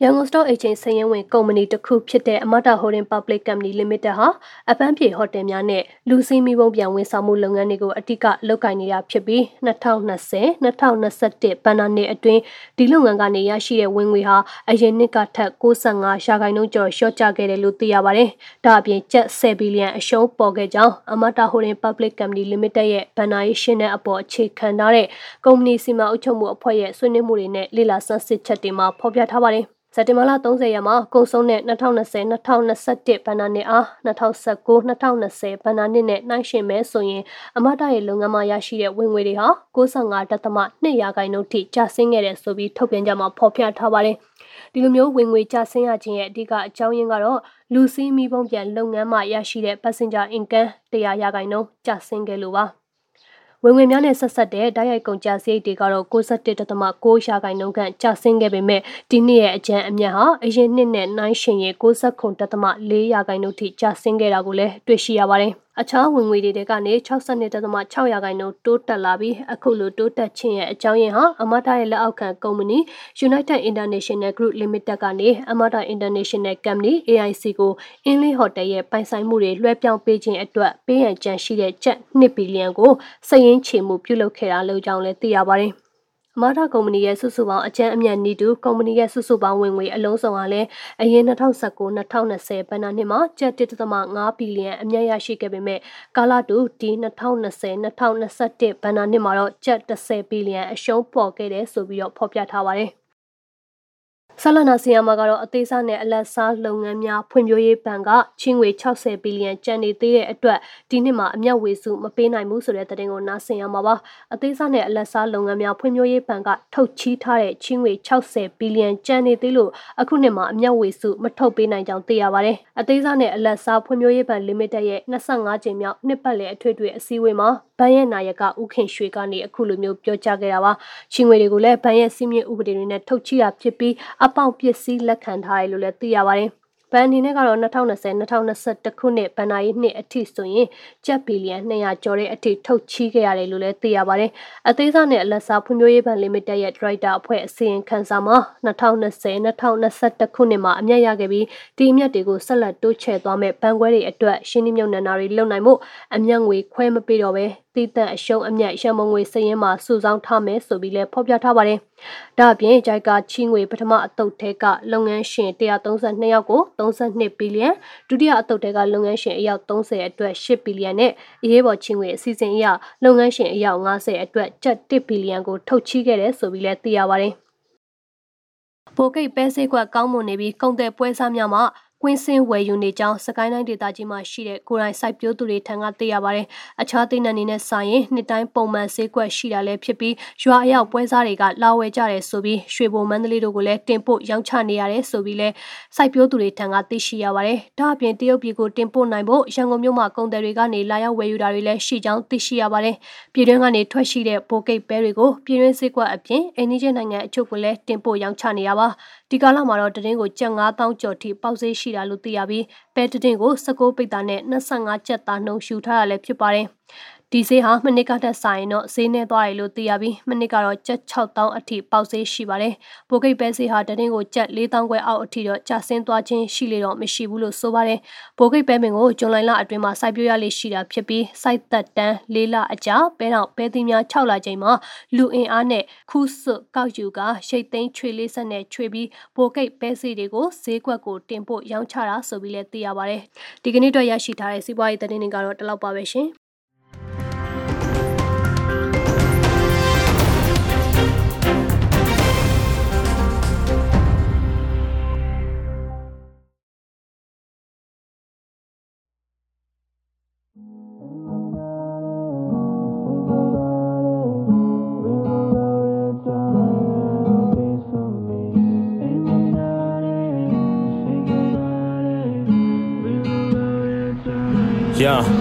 ရန်ကုန် Stock Exchange စည်ရင်းဝင်ကုမ္ပဏီတစ်ခုဖြစ်တဲ့အမတာ Holding Public Company Limited ဟာအပန်းဖြေဟိုတယ်များနဲ့လူစည်းမီးပုံပြန်ဝန်ဆောင်မှုလုပ်ငန်းတွေကိုအတိကလုပ်ကိုင်နေတာဖြစ်ပြီး2020 2021ဘဏ္ဍာနှစ်အတွင်းဒီလုပ်ငန်းကနေရရှိတဲ့ဝင်ငွေဟာအရင်နှစ်ကထက်65ရာခိုင်နှုန်းကျော်လျှော့ကျခဲ့တယ်လို့သိရပါတယ်။ဒါအပြင်ကျပ်10ဘီလီယံအရှုံးပေါ်ခဲ့ကြောင်းအမတာ Holding Public Company Limited ရဲ့ဘဏ္ဍာရေးရှင်းတဲ့အပေါ်အခြေခံထားတဲ့ကုမ္ပဏီစီမံအုပ်ချုပ်မှုအဖွဲ့ရဲ့ဆွေးနွေးမှုတွေနဲ့လေ့လာဆန်းစစ်ချက်တွေမှာဖော်ပြထားပါတယ်။စက်တင်ဘာလ30ရက်မှာကုန်ဆုံးတဲ့2020-2021ဘဏ္ဍာနှစ်အား2019-2020ဘဏ္ဍာနှစ်နဲ့နှိုင်းယှဉ်မဲဆိုရင်အမတရဲ့လုပ်ငန်းမှာရရှိတဲ့ဝင်ငွေတွေဟာ95.2ရာခိုင်နှုန်းထိကျဆင်းခဲ့တယ်ဆိုပြီးထုတ်ပြန်ကြမှာဖော်ပြထားပါတယ်။ဒီလိုမျိုးဝင်ငွေကျဆင်းရခြင်းရဲ့အဓိကအကြောင်းရင်းကတော့လူစည်းမီးပုံပြန်လုပ်ငန်းမှာရရှိတဲ့ passenger income 100ရာခိုင်နှုန်းကျဆင်းခဲ့လို့ပါ။ ဝင်ငွေများနဲ့ဆက်ဆက်တဲ့တိုက်ရိုက်ကုန်ကျစရိတ်တွေကတော့61.6ရာခိုင်နှုန်းခန့်ကျဆင်းခဲ့ပေမဲ့ဒီနှစ်ရဲ့အကြမ်းအမြတ်ဟာအရင်နှစ်နဲ့နှိုင်းယှဉ်ရင်69.4ရာခိုင်နှုန်းထိကျဆင်းခဲ့တာကိုလည်းတွေ့ရှိရပါတယ်။ အခြားဝင်ငွေတွေကနေ62.6ရာခိုင်နှုန်းတိုးတက်လာပြီးအခုလိုတိုးတက်ခြင်းရဲ့အကြောင်းရင်းဟာအမတာရဲ့လက်အောက်ခံကုမ္ပဏီ United International Group Limited ကနေအမတာ International Company AIC ကိုအင်းလေးဟိုတယ်ရဲ့ပိုင်ဆိုင်မှုတွေလွှဲပြောင်းပေးခြင်းအတွက်ပေးရန်ကြံရှိတဲ့ကျပ်2ဘီလီယံကိုစည်ရင်းချေမှုပြုလုပ်ခဲ့တာလို့ကြောင်းလည်းသိရပါတယ်။ အမတာကုမ္ပဏီရဲ့စုစုပေါင်းအကျန်းအမြတ်နီးတူကုမ္ပဏီရဲ့စုစုပေါင်းဝင်ငွေအလုံးစုံကလည်းအရင်2019-2020ဘဏ္ဍာနှစ်မှာကျပ်1.5ဘီလီယံအမြတ်ရရှိခဲ့ပေမဲ့ကာလတူဒီ2020-2021ဘဏ္ဍာနှစ်မှာတော့ကျပ်10ဘီလီယံအရှုံးပေါ်ခဲ့တယ်ဆိုပြီးတော့ဖော်ပြထားပါတယ် ဆလနာဆီယာမာကတော့အသေးစားနဲ့အလက်စားလုပ်ငန်းများဖွံ့ဖြိုးရေးဘဏ်ကချင်းငွေ60ဘီလီယံကျန်နေသေးတဲ့အတွက်ဒီနှစ်မှာအမျက်ဝေစုမပေးနိုင်ဘူးဆိုတဲ့သတင်းကိုနားဆင်ရမှာပါအသေးစားနဲ့အလက်စားလုပ်ငန်းများဖွံ့ဖြိုးရေးဘဏ်ကထုတ်ချီးထားတဲ့ချင်းငွေ60ဘီလီယံကျန်နေသေးလို့အခုနှစ်မှာအမျက်ဝေစုမထုတ်ပေးနိုင်ကြောင်းသိရပါတယ်အသေးစားနဲ့အလက်စားဖွံ့ဖြိုးရေးဘဏ် limited ရဲ့25ကြိမ်မြောက်နှစ်ပတ်လည်အထွေထွေအစည်းအဝေးမှာ ဘဏ်ရဲ့နာယကဥခင်ရွှေကနေအခုလိုမျိုးပြောကြားခဲ့တာပါချင်းငွေတွေကိုလည်းဘဏ်ရဲ့စီးမြင့်ဥပဒေတွေနဲ့ထုတ်ချီးတာဖြစ်ပြီးအပေါက်ပစ္စည်းလက်ခံထားတယ်လို့လည်းသိရပါတယ်ဘဏ်အနေနဲ့ကတော့2020-2021ခုနှစ်ဘဏ္ဍာရေးနှစ်အထိဆိုရင်ကျပ်ဘီလီယံ200ကျော်တဲ့အထိထုတ်ချီးခဲ့ရတယ်လို့လည်းသိရပါတယ်။အသေးစားနဲ့အလက်စားဖွံ့ဖြိုးရေးဘဏ် Limited ရဲ့ Director အဖွဲ့အစီရင်ခံစာမှာ2020-2021ခုနှစ်မှာအမြတ်ရခဲ့ပြီးဒီအမြတ်တွေကိုဆက်လက်တိုးချဲ့သွားမဲ့ဘဏ်ခွဲတွေအတွက်ရှင်းနှမြုံနံနာတွေလုပ်နိုင်မှုအမြတ်ငွေခွဲမပေးတော့ဘဲ တည်တံ့အရှုံးအမြတ်ရန်မုံငွေစည်ရင်းမှာစုဆောင်းထားမယ်ဆိုပြီးလည်းဖော်ပြထားပါတယ်။ဒါ့အပြင်ဂျိုက်ကချီငွေပထမအတုပ်ထဲကလုပ်ငန်းရှင်132ယောက်ကို32ဘီလီယံဒုတိယအတုပ်ထဲကလုပ်ငန်းရှင်အယောက်30အတွက်8ဘီလီယံနဲ့အရေးပေါ်ချီငွေအစီအစဉ်အရလုပ်ငန်းရှင်အယောက်50အတွက်ကျပ်1ဘီလီယံကိုထုတ်ချီခဲ့တယ်ဆိုပြီးလည်းသိရပါတယ်။ပိုကိတ်ပဲစိတ်ကွက်ကောင်းမွန်နေပြီးကုန်တဲ့ပွဲစားများမှာ ကွင်းစင်းဝယ်ယူနေကြောင်းစကိုင်းတိုင်းဒေသကြီးမှာရှိတဲ့ကိုရိုင်းစိုက်ပျိုးသူတွေထံကသိရပါတယ်။အခြားသိနှံနေနဲ့ဆိုင်ရင်နှစ်တိုင်းပုံမှန်ဈေးကွက်ရှိတာလည်းဖြစ်ပြီးရွာအရောက်ပွဲစားတွေကလာဝယ်ကြတယ်ဆိုပြီးရွှေဘုံမန္တလေးတို့ကိုလည်းတင်ပို့ရောင်းချနေရတယ်ဆိုပြီးလည်းစိုက်ပျိုးသူတွေထံကသိရှိရပါတယ်။ဒါအပြင်တရုတ်ပြည်ကိုတင်ပို့နိုင်ဖို့ရန်ကုန်မြို့မှာကုန်တယ်တွေကနေလာရောက်ဝယ်ယူတာတွေလည်းရှိကြောင်းသိရှိရပါတယ်။ပြည်တွင်းကနေထွက်ရှိတဲ့ဘိုကိတ်ပဲတွေကိုပြည်တွင်းဈေးကွက်အပြင်အိန္ဒိယနိုင်ငံအချို့ကလည်းတင်ပို့ရောင်းချနေရပါ။ဒီကာလမှာတော့တရင်ကိုကျပ်9000ကျော်ထိပေါက်ဈေးရှိတာလို့သိရပြီးပဲတရင်ကို16ပိတ်သားနဲ့25ကျပ်သားနှုန်းရှူထားရလဲဖြစ်ပါတယ်။ ဒီဈေးဟာမနစ်ကထက်ဆိုင်တော့ဈေးနှဲသွားတယ်လို့သိရပြီးမနစ်ကတော့ကျပ်6000အထိပေါက်ဈေးရှိပါတယ်။ပိုကိတ်ပဲဈေးဟာတတင်းကိုကျပ်4000ခွဲအောက်အထိတော့ကျဆင်းသွားခြင်းရှိလေတော့မရှိဘူးလို့ဆိုပါတယ်။ပိုကိတ်ပဲမင်ကိုဂျွန်လိုင်လအတွင်းမှာစိုက်ပျိုးရလေးရှိတာဖြစ်ပြီးစိုက်သက်တန်း၄လအကြာပဲတော့ပဲသီးများ6လချိန်မှာလူအင်အားနဲ့ခူးစွကောက်ယူကရှိတ်သိမ်းချွေလေးဆက်နဲ့ချွေပြီးပိုကိတ်ပဲဈေးတွေကိုဈေးကွက်ကိုတင်ပို့ရောင်းချတာဆိုပြီးလည်းသိရပါတယ်။ဒီကနေ့တော့ရရှိထားတဲ့စီးပွားရေးသတင်းတွေကတော့ဒီလောက်ပါပဲရှင်။ Yeah လူ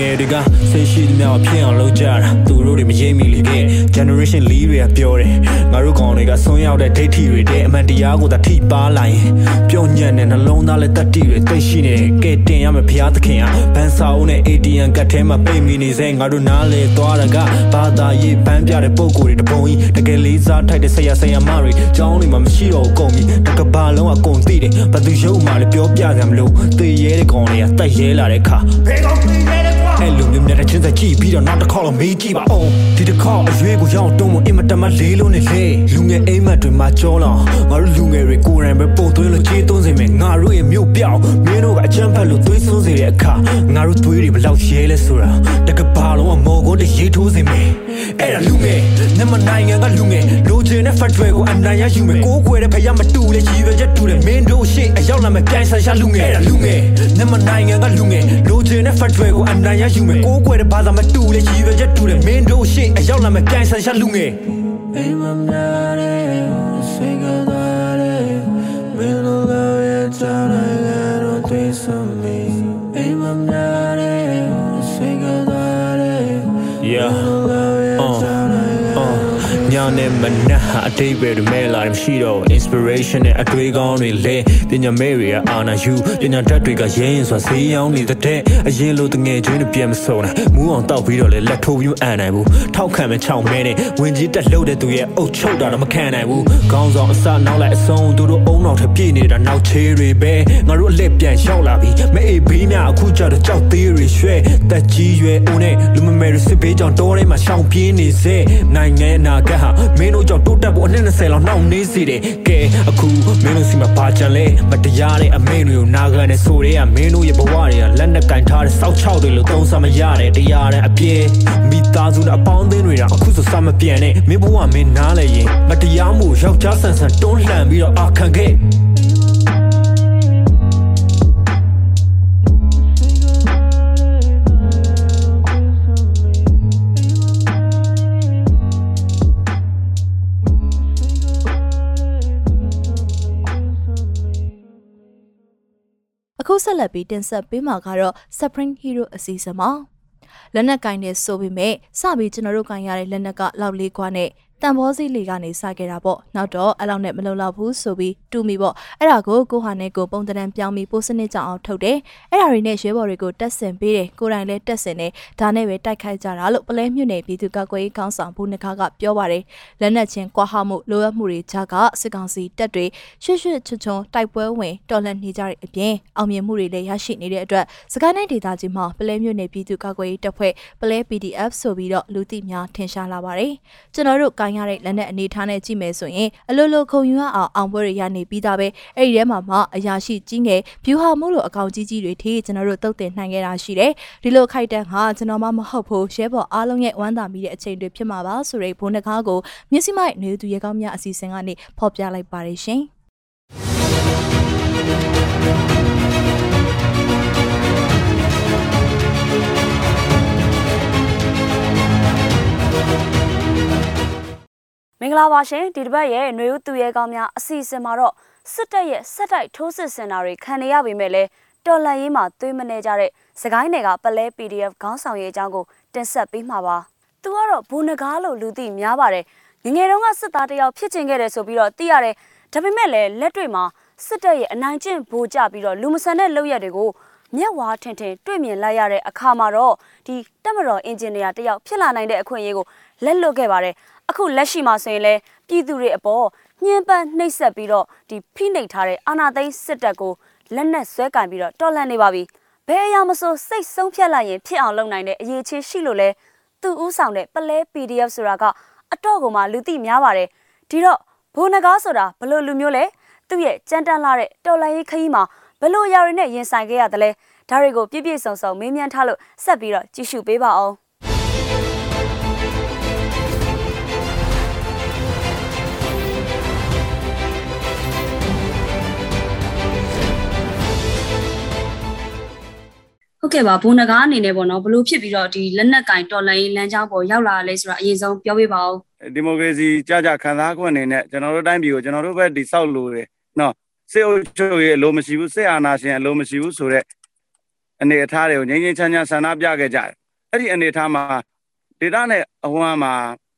ငယ်တွေကစိတ်ရှိသမျှဖြစ်အောင်လုပ်ကြတာသူတို့တွေမရိပ်မိလေခဲ့ generation ၄တွေကပြောတယ်ငါတို့ကောင်တွေကဆုံးရောက်တဲ့ဒိဋ္ဌိတွေတဲ့အမှန်တရားကိုသာထိပါလာရင်ပြုံညံ့တဲ့နှလုံးသားနဲ့တတ်တိတွေသိရှိနေကဲတင်ရမယ်ဖျားသခင်ဟာဘန်စာအုပ်နဲ့ ATM ကတ်ထဲမှာပိတ်မိနေစေငါတို့နားလေသွားတာကဘာသာရေးပန်းပြတဲ့ပုံကိုယ်တွေတပုံကြီးတကယ်လေးစားထိုက်တဲ့ဆရာဆရာမတွေကျောင်းတွေမှာမရှိတော့ကုန်ပြီတကဘာလုံးအကုန်သိတယ်ဘသူရုပ်မှလည်းပြောပြကြမလို့သေရဲတဲ့ကောင်တွေကတိုက်ရဲလာတဲ့ခါဘယ်ကောင်သေရဲ အဲ့လိုမျိုးမြတ်တဲ့ချင်းစကြည့်ပြီးတော့နောက်တစ်ခေါက်တော့မေးကြည့်ပါအောင်ဒီတစ်ခေါက်အရွေးကိုရောက်တုံးမအင်မတန်မှလေးလုံးနဲ့လေလူငယ်အိမ်မက်တွေမှာကြောလောင်ငါတို့လူငယ်တွေကိုယ်တိုင်ပဲပုံသွင်းလို့ခြေသွင်းစေမယ်ငါတို့ရဲ့မြို့ပြောင်းမင်းတို့ကအချမ်းဖက်လို့သွေးဆိုးစေတဲ့အခါငါတို့သွေးတွေဘလောက်ရဲလဲဆိုတာတကဘာလုံးအမော်ကိုတရေးထိုးစေမယ် အဲ့ဒါလူငယ်မြန်မာနိုင်ငံကလူငယ်လိုချင်တဲ့ fat တွေကိုအနိုင်ရယူမယ်ကိုးကွယ်တဲ့ဖယားမတူလေရည်ရွယ်ချက်တူတယ်မင်းတို့ရှေ့အရောက်လာမယ်ပြိုင်ဆိုင်ရှာလူငယ်အဲ့ဒါလူငယ်မြန်မာနိုင်ငံကလူငယ်လိုချင်တဲ့ fat တွေကိုအနိုင်ရယူမယ်ကိုးကွယ်တဲ့ဘာသာမတူလေရည်ရွယ်ချက်တူတယ်မင်းတို့ရှေ့အရောက်လာမယ်ပြိုင်ဆိုင်ရှာလူငယ် Hey, I'm not it. Say goodbye. Middle of your town, uh ညနေမနက်ဟာအတိတ်ပဲတွေမဲလာတယ်မရှိတော့ဘူး inspiration နဲ့အတွေးကောင်းတွေလဲပညာမဲတွေကအာနာယူပညာတတ်တွေကရဲရင်စွာဈေးရောက်နေတဲ့တဲ့အရင်လိုတငယ်ချင်းတွေပြန်မစုံနိုင်မူးအောင်တောက်ပြီးတော့လဲလက်ထိုးပြီးမအန်နိုင်ဘူးထောက်ခံမဲ့ချောင်းမဲနဲ့ဝင်ကြီးတက်လှုပ်တဲ့သူရဲ့အုတ်ချုပ်တာတော့မခံနိုင်ဘူးခေါင်းဆောင်အစနောက်လိုက်အဆုံးသူတို့အုံနောက်ထပ်ပြည့်နေတာနောက်ချေးတွေပဲငါတို့အလက်ပြန်ရောက်လာပြီမအေးဘေးများအခုကြတော့ကြောက်သေးတွေရွှဲတက်ကြီးရွယ်ဦးနဲ့လူမမယ်တွေစစ်ဘေးကြောင့်တောထဲမှာရှောင်ပြေးနေစေနိုင်ငံအနာဂတ်ဟာမင်းတို့ကြောင့်တိုးတက်ဖို့အနှစ်20လောက်နှောင့်နှေးစေတယ်ကဲအခုမင်းတို့စီမှာဘာကြံလဲမတရားတဲ့အမိန်တွေကိုနာခံနေဆိုတဲ့ကမင်းတို့ရဲ့ဘဝတွေကလက်နဲ့ကင်ထားတဲ့စောက်ချောက်တွေလို့သုံးဆမရတဲ့တရားတဲ့အပြည့်မိသားစုနဲ့အပေါင်းအသင်းတွေကအခုဆိုစမပြန်နဲ့မင်းဘဝမင်းနားလဲရင်မတရားမှုယောက်ျားဆန်ဆန်တွန်းလှန်ပြီးတော့အခန့်ခဲ့ ဆက်လက်ပြီးတင်ဆက်ပေးမှာကတော့ Supreme Hero အစီအစဉ်မှာလက်နက်ကင်တဲ့ဆိုပေမဲ့စပြီးကျွန်တော်တို့ကင်ရတဲ့လက်နက်ကလောက်လေးခွားနဲ့ တန်ဘောစီလေးကနေစခဲ့တာပေါ့နောက်တော့အဲ့လောက်နဲ့မလုံလောက်ဘူးဆိုပြီးတူမီပေါ့အဲ့ဒါကိုကိုဟာနဲ့ကိုပုံတန်ပြောင်းပြီးပိုးစနစ်ကြောင်အောင်ထုတ်တယ်အဲ့ဒါတွေနဲ့ရဲဘော်တွေကိုတက်ဆင်ပေးတယ်ကိုယ်တိုင်လည်းတက်ဆင်တယ်ဒါနဲ့ပဲတိုက်ခိုက်ကြတာလို့ပလဲမြွနယ်ပြည်သူ့ကာကွယ်ရေးကောင်းဆောင်ဘူးနှခါကပြောပါတယ်လက်နက်ချင်းကွာဟမှုလိုအပ်မှုတွေကြားကစစ်ကောင်စီတပ်တွေရွှွှွှချွတ်ချွန်တိုက်ပွဲဝင်တော်လှန်နေကြတဲ့အပြင်အောင်မြင်မှုတွေလည်းရရှိနေတဲ့အတွက်စကိုင်းတိုင်းဒေသကြီးမှာပလဲမြွနယ်ပြည်သူ့ကာကွယ်ရေးတပ်ဖွဲ့ပလဲ PDF ဆိုပြီးတော့လူသိများထင်ရှားလာပါတယ်ကျွန်တော်တို့ကိုင်းရတဲ့လက်နက်အနေထားနဲ့ကြည့်မယ်ဆိုရင်အလိုလိုခုံယူရအောင်အောင်ပွဲတွေရနေပြီးသားပဲအဲ့ဒီထဲမှာမှအရာရှိကြီးငယ်ဖြူဟာမှုလိုအကောင်ကြီးကြီးတွေထိကျွန်တော်တို့တုတ်တင်နိုင်ခဲ့တာရှိတယ်ဒီလိုခိုက်တန်းဟာကျွန်တော်မှမဟုတ်ဘူးရဲဘော်အားလုံးရဲ့ဝမ်းသာမိတဲ့အချိန်တွေဖြစ်မှာပါဆိုတဲ့ဘုန်းတကားကိုမြစီမိုက်နေသူရေကောင်းများအစီအစဉ်ကနေဖော်ပြလိုက်ပါတယ်ရှင် မင်္ဂလာပါရှင်ဒီတစ်ပတ်ရဲ့ຫນွေဦးသူရဲကောင်းများအစီအစဉ်မှာတော့စစ်တပ်ရဲ့စက်တိုက်ထိုးစစ်ဆင်တာတွေခံနေရပေမဲ့လည်းတော်လန်ရေးမှာသွေးမနေကြတဲ့စကိုင်းနယ်ကပလဲ PDF ခေါင်းဆောင်ရေးအကြောင်းကိုတင်ဆက်ပေးမှာပါ။သူကတော့ဘူနကားလို့လူသိများပါတယ်။ငငယ်တုန်းကစစ်သားတယောက်ဖြစ်ချင်ခဲ့တယ်ဆိုပြီးတော့သိရတယ်။ဒါပေမဲ့လည်းလက်တွေ့မှာစစ်တပ်ရဲ့အနိုင်ကျင့်ဗိုလ်ကြပြီးတော့လူမဆန်တဲ့လုပ်ရက်တွေကိုမျက်ဝါးထင်ထင်တွေ့မြင်လိုက်ရတဲ့အခါမှာတော့ဒီတက်မတော်အင်ဂျင်နီယာတယောက်ဖြစ်လာနိုင်တဲ့အခွင့်အရေးကိုလက်လွတ်ခဲ့ပါတယ်။ အခုလက်ရှိမှာဆိုရင်လည်းပြည်သူတွေအပေါ်ညှဉ်းပန်းနှိပ်စက်ပြီးတော့ဒီဖိနှိပ်ထားတဲ့အာဏာသိမ်းစစ်တပ်ကိုလက်နက်ဆွဲကင်ပြီးတော့တော်လှန်နေပါပြီ။ဘယ်အရာမဆိုစိတ်ဆုံးဖြတ်လိုက်ရင်ဖြစ်အောင်လုပ်နိုင်တဲ့အရေးချင်းရှိလို့လဲသူဥဆောင်တဲ့ပလဲ PDF ဆိုတာကအတော့ကိုမှလူသိများပါတယ်။ဒီတော့ဘိုးနဂါဆိုတာဘလို့လူမျိုးလဲသူ့ရဲ့ကြမ်းတမ်းလာတဲ့တော်လှန်ရေးခရီးမှာဘလို့အရာတွေနဲ့ရင်ဆိုင်ခဲ့ရသလဲဒါတွေကိုပြည့်ပြည့်စုံစုံမေးမြန်းထားလို့ဆက်ပြီးတော့ကြည့်ရှုပေးပါအောင်။ ဟုတ်ကဲ့ပါဘုံနဂါအနေနဲ့ပေါ့နော်ဘလို့ဖြစ်ပြီးတော့ဒီလက်နက်ကင်တော်လိုင်းလမ်းကြောင်းပေါ်ရောက်လာလဲဆိုတာအရင်ဆုံးပြောပြပါဦးဒီမိုကရေစီကြကြခံစားခွင့်အနေနဲ့ကျွန်တော်တို့တိုင်းပြည်ကိုကျွန်တော်တို့ပဲတိဆောက်လို့တယ်နော်စစ်အုပ်ချုပ်ရေးအလိုမရှိဘူးစစ်အာဏာရှင်အလိုမရှိဘူးဆိုတော့အနေအထားတွေကိုငြိမ်းငြိမ်းချမ်းချမ်းဆန္ဒပြခဲ့ကြတယ်အဲ့ဒီအနေအထားမှာဒေတာနဲ့အဝမ်းမှာ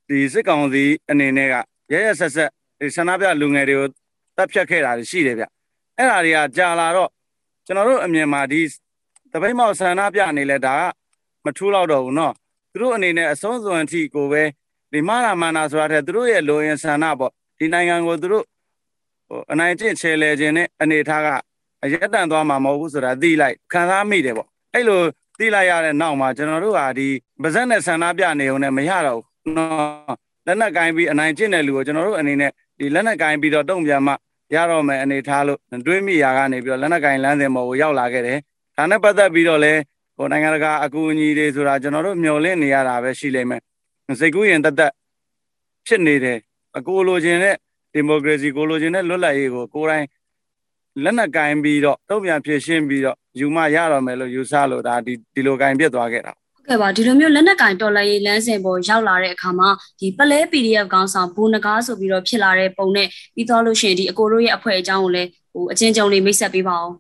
ဒီစစ်ကောင်စီအနေနဲ့ကရရဆက်ဆက်ဒီဆန္ဒပြလူငယ်တွေကိုတပ်ဖြတ်ခဲ့တာရှိတယ်ဗျအဲ့ဒါတွေကကြာလာတော့ကျွန်တော်တို့အမြင်မှာဒီ တပိတ်မောက်ဆန္ဒပြနေလဲဒါကမထူးတော့တော့ဘူးနော်သူတို့အနေနဲ့အဆုံးစွန်အထိကိုပဲဒီမာနာမာနာဆိုတာတဲ့သူတို့ရဲ့လိုရင်ဆန္ဒပေါ့ဒီနိုင်ငံကိုသူတို့ဟိုအနိုင်ကျင့်ချေလဲခြင်းနဲ့အနေထားကအရက်တန်သွားမှာမဟုတ်ဘူးဆိုတာသိလိုက်ခံစားမိတယ်ပေါ့အဲ့လိုသိလိုက်ရတဲ့နောက်မှာကျွန်တော်တို့ကဒီပါဇက်နဲ့ဆန္ဒပြနေုံနဲ့မရတော့ဘူးနော်လက်နက်ကင်ပြီးအနိုင်ကျင့်တဲ့လူကိုကျွန်တော်တို့အနေနဲ့ဒီလက်နက်ကင်ပြီးတော့တုံ့ပြန်မှရတော့မယ်အနေထားလို့တွေးမိရာကနေပြီးတော့လက်နက်ကင်လမ်းစဉ်ပေါ်ကိုရောက်လာခဲ့တယ် ဒါနဲ့ပတ်သက်ပြီးတော့လဲဟိုနိုင်ငံတကာအကူအညီတွေဆိုတာကျွန်တော်တို့မျှော်လင့်နေရတာပဲရှိလိမ့်မယ်စိတ်ကူးရင်တသက်ဖြစ်နေတယ်အကိုလိုချင်တဲ့ဒီမိုကရေစီကိုလိုချင်တဲ့လွတ်လပ်ရေးကိုကိုယ်တိုင်လက်နက်ကင်ပြီးတော့တုံ့ပြန်ဖြည့်ရှင်းပြီးတော့ယူမရတော့မယ်လို့ယူဆလို့ဒါဒီဒီလိုကင်ပြစ်သွားခဲ့တာကဲ့ပါဒီလိုမျိုးလက်နက်ကင်တော်လှန်ရေးလမ်းစဉ်ပေါ်ရောက်လာတဲ့အခါမှာဒီပလဲ PDF ကောင်းဆောင်ဘူနကားဆိုပြီးတော့ဖြစ်လာတဲ့ပုံနဲ့ပြီးတော့လို့ရှိရင်ဒီအကိုတို့ရဲ့အဖွဲ့အကြောင်းကိုလည်းဟိုအချင်းချင်းလေးမိတ်ဆက်ပေးပါအောင်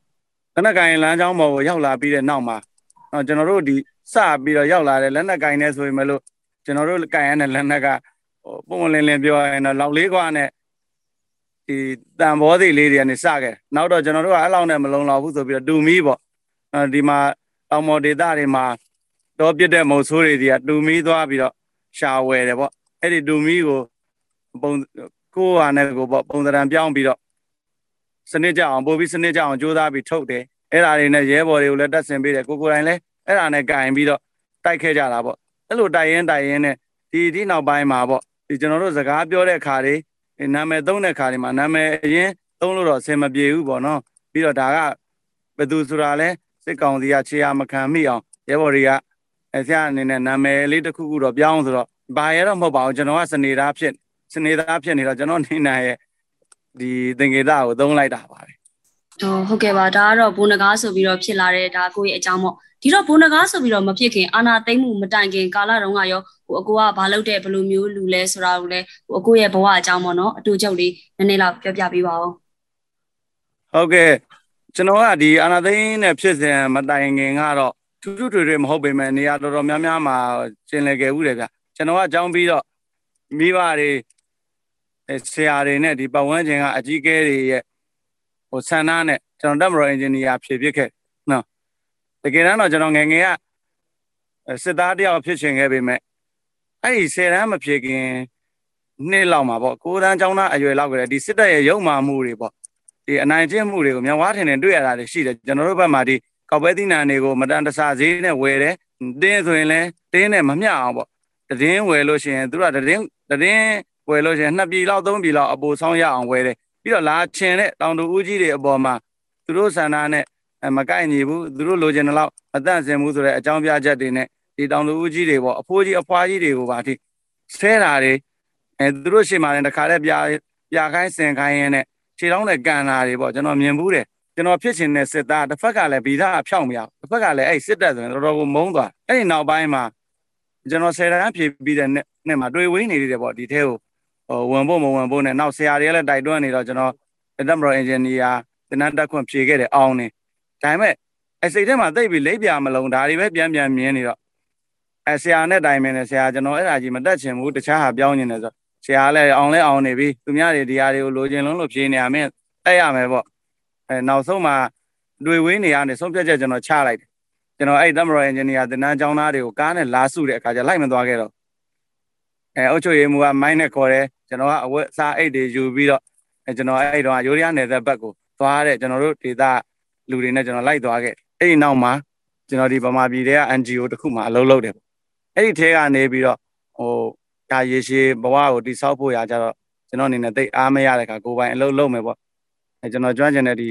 လက်နက်ကင်လမ်းကြောင်းပေါ်ကိုရောက်လာပြီးတဲ့နောက်မှာတော့ကျွန်တော်တို့ဒီစပြီးတော့ရောက်လာတဲ့လက်နက်ကင်နဲ့ဆိုရင်မလို့ကျွန်တော်တို့ကင်ရတဲ့လက်နက်ကဟိုပုံလင်းလင်းပြောရရင်တော့လောက်လေးကွာနဲ့ဒီတန်ဘောသေးလေးတွေကနေစခဲ့နောက်တော့ကျွန်တော်တို့ကအဲ့လောက်နဲ့မလုံလောက်ဘူးဆိုပြီးတော့တူမီပေါ့ဒီမှာတောင်မော်ဒေသတွေမှာတော့ပြစ်တဲ့မုံဆိုးတွေတွေကတူမီသွားပြီးတော့ရှာဝယ်တယ်ပေါ့အဲ့ဒီတူမီကိုပုံကိုဟာနဲ့ကိုပေါ့ပုံစံပြောင်းပြီးတော့ စနစ်ကြအောင်ပို့ပြီးစနစ်ကြအောင်ကြိုးစားပြီးထုတ်တယ်အဲ့ဒါတွေနဲ့ရဲဘော်တွေကိုလည်းတက်ဆင်ပေးတယ်ကိုကိုယ်တိုင်လည်းအဲ့ဒါနဲ့ကင်ပြီးတော့တိုက်ခဲ့ကြတာပေါ့အဲ့လိုတိုက်ရင်တိုက်ရင်နဲ့ဒီဒီနောက်ပိုင်းမှာပေါ့ဒီကျွန်တော်တို့စကားပြောတဲ့ခါတွေနာမည်သုံးတဲ့ခါတွေမှာနာမည်အရင်သုံးလို့တော့အဆင်မပြေဘူးပေါ့နော်ပြီးတော့ဒါကဘယ်သူဆိုတာလဲစစ်ကောင်စီကခြေရမခံမိအောင်ရဲဘော်တွေကအဲဆရာအနေနဲ့နာမည်လေးတစ်ခုခုတော့ပြောင်းဆိုတော့ဘာရဲတော့မဟုတ်ပါဘူးကျွန်တော်ကစနေသားဖြစ်စနေသားဖြစ်နေတော့ကျွန်တော်နေနိုင်ရဲ့ ဒီသင်္ကေတကိုသုံးလိုက်တာပါပဲဟုတ်ဟုတ်ကဲ့ပါဒါကတော့ဘုံနဂါဆိုပြီးတော့ဖြစ်လာတဲ့ဒါကိုယ့်ရဲ့အကြောင်းပေါ့ဒီတော့ဘုံနဂါဆိုပြီးတော့မဖြစ်ခင်အာနာသိမ့်မှုမတိုင်ခင်ကာလတုန်းကရောဟိုအကိုကဘာလုပ်တဲ့ဘယ်လိုမျိုးလူလဲဆိုတာကိုလည်းဟိုအကိုရဲ့ဘဝအကြောင်းပေါ့နော်အတူချုပ်လေးနည်းနည်းလောက်ပြောပြပေးပါဦးဟုတ်ကဲ့ကျွန်တော်ကဒီအာနာသိမ့်နဲ့ဖြစ်စဉ်မတိုင်ခင်ကတော့ထူးထူးထွေထွေမဟုတ်ပေမဲ့နေရာတော်တော်များများမှာကျင်လည်ခဲ့ဦးတယ်ဗျကျွန်တော်ကအကြောင်းပြီးတော့မိဘတွေ ဆရာတွေနဲ့ဒီပတ်ဝန်းကျင်ကအကြီးအကဲတွေရဲ့ဟိုဆန္ဒနဲ့ကျွန်တော်တက်မတော်အင်ဂျင်နီယာဖြည့်ဖြစ်ခဲ့နော်တကယ်တမ်းတော့ကျွန်တော်ငယ်ငယ်ကစစ်သားတယောက်ဖြစ်ချင်ခဲ့ပေမဲ့အဲ့ဒီ10တန်းမဖြစ်ခင်နှစ်လောက်မှာပေါ့ကိုတန်းចောင်းသားအရွယ်လောက်ကလေးဒီစစ်တပ်ရဲ့ရုံမာမှုတွေပေါ့ဒီအနိုင်ကျင့်မှုတွေကိုမြန်ဝါထင်တယ်တွေ့ရတာတွေရှိတယ်ကျွန်တော်တို့ဘက်မှာဒီကောက်ပဲသီးနှံတွေကိုမတန်တဆဈေးနဲ့ဝယ်တယ်တင်းဆိုရင်လည်းတင်းနဲ့မမျှအောင်ပေါ့တည်င်းဝယ်လို့ရှိရင်သူတို့ကတည်င်းတည်င်း ဝယ်လို့ရှိရင်နှစ်ပြည်လောက်သုံးပြည်လောက်အပိုဆောင်ရအောင်ဝယ်တယ်ပြီးတော့လာချင်တဲ့တောင်တူဦးကြီးတွေအပေါ်မှာသူတို့ဆန္ဒနဲ့မကိုက်ညီဘူးသူတို့လိုချင်တဲ့လောက်မတန့်စင်ဘူးဆိုတဲ့အကြောင်းပြချက်တွေနဲ့ဒီတောင်တူဦးကြီးတွေပေါ့အဖိုးကြီးအဖွားကြီးတွေကိုပါအထိဆဲတာတွေအဲသူတို့ရှေ့မှာလည်းတခါတည်းပြပြခိုင်းစင်ခိုင်းရင်းနဲ့ခြေထောက်နဲ့ကန်တာတွေပေါ့ကျွန်တော်မြင်ဘူးတယ်ကျွန်တော်ဖြစ်ချင်တဲ့စစ်သားတစ်ဖက်ကလည်းဗီဇာဖြောင်းမရတစ်ဖက်ကလည်းအဲ့စစ်တပ်ဆိုရင်တော်တော်ကိုမုန်းသွားအဲ့ဒီနောက်ပိုင်းမှာကျွန်တော်ဆယ်တန်းဖြည့်ပြီးတဲ့နေ့မှာတွေ့ဝင်းနေတယ်ပေါ့ဒီထဲကို ဟိုဝင်ဖို့မဝင်ဖို့နဲ့နောက်ဆရာတွေလည်းတိုက်တွန်းနေတော့ကျွန်တော်တက်မတော်အင်ဂျင်နီယာတင်နန်းတက်ခွင့်ဖြေခဲ့တယ်အောင်နေဒါပေမဲ့အစိတ်ထဲမှာသိပြီးလိပ်ပြမလုံးဒါတွေပဲပြန်ပြန်မြင်နေတော့အဲဆရာနဲ့တိုင်မင်းနဲ့ဆရာကျွန်တော်အဲ့ဒါကြီးမတက်ချင်ဘူးတခြားဟာပြောင်းနေတယ်ဆိုဆရာလည်းအောင်လဲအောင်နေပြီသူများတွေဒီဟာတွေကိုလိုချင်လုံးလို့ဖြေနေရမင်းတက်ရမယ်ပေါ့အဲနောက်ဆုံးမှာတွေ့ဝင်းနေရနေဆုံးဖြတ်ချက်ကျွန်တော်ချလိုက်တယ်ကျွန်တော်အဲ့တက်မတော်အင်ဂျင်နီယာတင်နန်းကျောင်းသားတွေကိုကားနဲ့လာစုတဲ့အခါကျလိုက်မသွားခဲ့တော့ အဲအုတ်ချုပ်ရေးမှုကမိုင်းနဲ့ခေါ်တယ်ကျွန်တော်ကအဝတ်စားအိတ်တွေယူပြီးတော့ကျွန်တော်အဲ့တော့ရိုးရနယ်သက်ဘက်ကိုသွားတဲ့ကျွန်တော်တို့ဒေသလူတွေနဲ့ကျွန်တော်လိုက်သွားခဲ့အဲ့ဒီနောက်မှာကျွန်တော်ဒီဗမာပြည်တွေက NGO တခုမှအလုပ်လုပ်တယ်ပေါ့အဲ့ဒီထဲကနေပြီးတော့ဟိုဒါရေရှည်ဘဝကိုတိဆောက်ဖို့ရကြတော့ကျွန်တော်အနေနဲ့တိတ်အားမရတဲ့ခါကိုယ်ပိုင်အလုပ်လုပ်မယ်ပေါ့အဲကျွန်တော်ကျွမ်းကျင်တဲ့ဒီ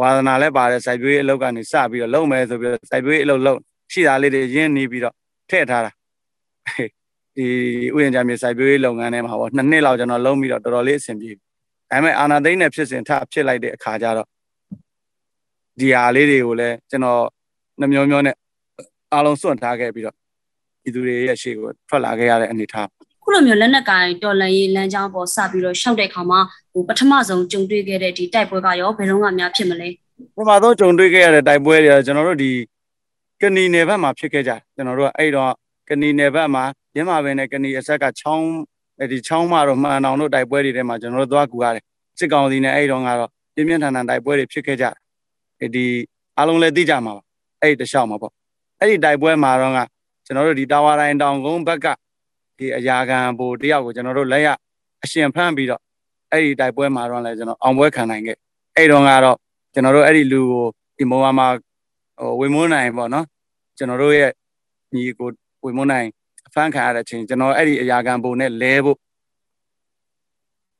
ဝါသနာလည်းပါတယ်စိုက်ပျိုးရေးအလုပ်ကနေစပြီးတော့လုပ်မယ်ဆိုပြီးတော့စိုက်ပျိုးရေးအလုပ်လုပ်ရှိတာလေးတွေရင်းနေပြီးတော့ထည့်ထားတာ ဒီဥယျာဉ်ကြမြေစိုက်ပျိုးရေးလုပ်ငန်းထဲမှာပေါ့နှစ်နှစ်လောက်ကျွန်တော်လုံးပြီးတော့တော်တော်လေးအဆင်ပြေဒါပေမဲ့အာနာသိန်းနဲ့ဖြစ်စဉ်ထဖြစ်လိုက်တဲ့အခါကျတော့ဒီဟာလေးတွေကိုလည်းကျွန်တော်နှမျိုးမျိုးနဲ့အားလုံးစွန့်ထားခဲ့ပြီးတော့ဒီသူတွေရဲ့ရှေ့ကိုထွက်လာခဲ့ရတဲ့အနေအထားခုလိုမျိုးလက်နက်ကိုင်တော်လန်ရေးလမ်းကြောင်းပေါ်စပြီးတော့ရှောက်တဲ့ခါမှာဟိုပထမဆုံးကြုံတွေ့ခဲ့တဲ့ဒီတိုက်ပွဲကရောဘယ်တော့မှများဖြစ်မလဲပထမဆုံးကြုံတွေ့ခဲ့ရတဲ့တိုက်ပွဲတွေကကျွန်တော်တို့ဒီကနီနယ်ဘက်မှာဖြစ်ခဲ့ကြကျွန်တော်တို့ကအဲ့တော့ကနီနယ်ဘက်မှာ ရင်းမာပင်နဲ့ကနီအဆက်ကချောင်းဒီချောင်းမတော့မှန်အောင်တို့တိုက်ပွဲတွေထဲမှာကျွန်တော်တို့သွားကူရတယ်စစ်ကောင်စီနဲ့အဲ့တော့ကတော့ပြင်းပြင်းထန်ထန်တိုက်ပွဲတွေဖြစ်ခဲ့ကြတယ်ဒီအားလုံးလည်းသိကြမှာပါအဲ့ဒီတခြားမှာပေါ့အဲ့ဒီတိုက်ပွဲမှာတော့ကကျွန်တော်တို့ဒီတာဝါတိုင်းတောင်ကုန်းဘက်ကဒီအရာခံဘိုတယောက်ကိုကျွန်တော်တို့လက်ရအရှင်ဖမ်းပြီးတော့အဲ့ဒီတိုက်ပွဲမှာတော့လည်းကျွန်တော်အောင်ပွဲခံနိုင်ခဲ့အဲ့တော့ကတော့ကျွန်တော်တို့အဲ့ဒီလူကိုဒီမောမှာဟိုဝေမွန်းနိုင်ပေါ့နော်ကျွန်တော်တို့ရဲ့ညီကိုဝေမွန်းနိုင်အ ဖမ်းခံရတဲ့အချိန်ကျွန်တော်အဲ့ဒီအရာခံဘိုနဲ့လဲဖို့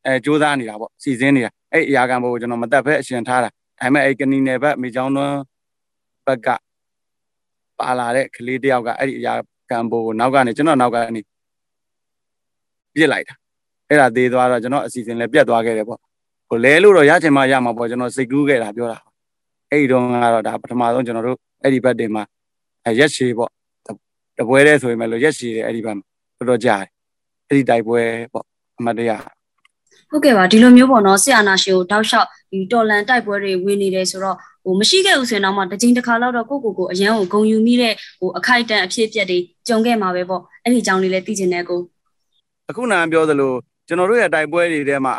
အဲစူးစမ်းနေတာပေါ့စီစဉ်နေတာအဲ့အရာခံဘိုကိုကျွန်တော်မတက်ဖက်အရှင်ထားတာဒါပေမဲ့အဲ့ကနီနယ်ဘက်မိချောင်းသွန်းဘက်ကပါလာတဲ့ကလေးတယောက်ကအဲ့ဒီအရာကံဘိုးကိုနောက်ကနေကျွန်တော်နောက်ကနေပြစ်လိုက်တာအဲ့ဒါသေးသွားတော့ကျွန်တော်အစီအစဉ်လည်းပြတ်သွားခဲ့တယ်ပေါ့ဟိုလဲလို့တော့ရချင်မှရမှာပေါ့ကျွန်တော်စိတ်ကူးခဲ့တာပြောတာအဲ့ဒီတော့ကတော့ဒါပထမဆုံးကျွန်တော်တို့အဲ့ဒီဘက်တင်မှာရက်ရှည်ပေါ့တ ပွဲတဲ့ဆိုရင်လည်းရက်ရှည်တယ်အဲ့ဒီဘက်မှာတော်တော်ကြာတယ်အဲ့ဒီတိုက်ပွဲပေါ့အမတ်တရားဟုတ်ကဲ့ပါဒီလိုမျိုးပေါ့နော်ဆရာနာရှင်ကိုတောက်လျှောက်ဒီတော်လန်တိုက်ပွဲတွေဝင်နေတယ်ဆိုတော့ဟိုမရှိခဲ့ဘူးဆိုရင်တော့မှတစ်ချိန်တစ်ခါတော့ကိုကိုကိုအရန်ကိုဂုံယူမိတဲ့ဟိုအခိုက်အတန့်အဖြစ်အပျက်တွေကြုံခဲ့မှာပဲပေါ့အဲ့ဒီအကြောင်းလေးလည်းသိချင်တယ်ကိုအခုနာပြောသလိုကျွန်တော်တို့ရဲ့တိုက်ပွဲတွေထဲမှာ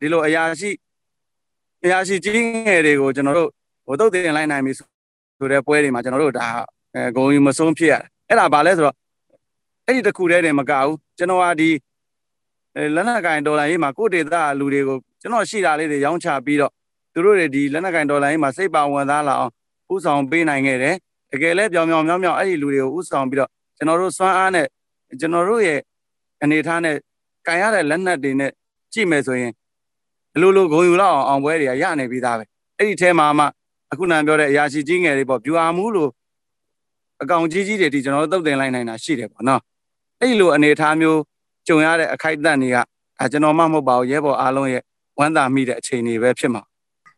ဒီလိုအရာရှိအရာရှိကြီးငယ်တွေကိုကျွန်တော်တို့ဟိုတုတ်တင်လိုက်နိုင်ပြီဆိုတဲ့ပွဲတွေမှာကျွန်တော်တို့ဒါဂုံယူမဆုံးဖြစ်ရတယ် အဲ့ဒါဘာလဲဆိုတော့အဲ့ဒီတစ်ခုတည်းတည်းမကဘူးကျွန်တော်ကဒီလက်နက်ကင်ဒေါ်လာရေးမှာကိုဒေတာလူတွေကိုကျွန်တော်ရှိတာလေးတွေရောင်းချပြီးတော့သူတို့တွေဒီလက်နက်ကင်ဒေါ်လာရေးမှာစိတ်ပါဝင်စားလာအောင်ဥဆောင်ပေးနိုင်ခဲ့တယ်တကယ်လဲပြောင်ပြောင်မြောင်မြောင်အဲ့ဒီလူတွေကိုဥဆောင်ပြီးတော့ကျွန်တော်တို့စွမ်းအားနဲ့ကျွန်တော်တို့ရဲ့အနေထားနဲ့ကင်ရတဲ့လက်နက်တွေနဲ့ကြည့်မယ်ဆိုရင်အလိုလိုဂုံယူလောက်အောင်အောင်ပွဲတွေကရနေပြီးသားပဲအဲ့ဒီထဲမှာမှအခုနံပြောတဲ့အရာရှိကြီးငယ်တွေပေါ့ဗျူဟာမှုလို့ အကောင်ကြီးကြီးတွေဒီကျွန်တော်တို့တုတ်တင်လိုက်နိုင်တာရှိတယ်ပေါ့နော်အဲ့လိုအနေအထားမျိုးကြုံရတဲ့အခိုက်အတန့်တွေကအဲကျွန်တော်မှမဟုတ်ပါဘူးရဲဘော်အားလုံးရဲ့ဝမ်းသာမိတဲ့အခြေအနေပဲဖြစ်မှာ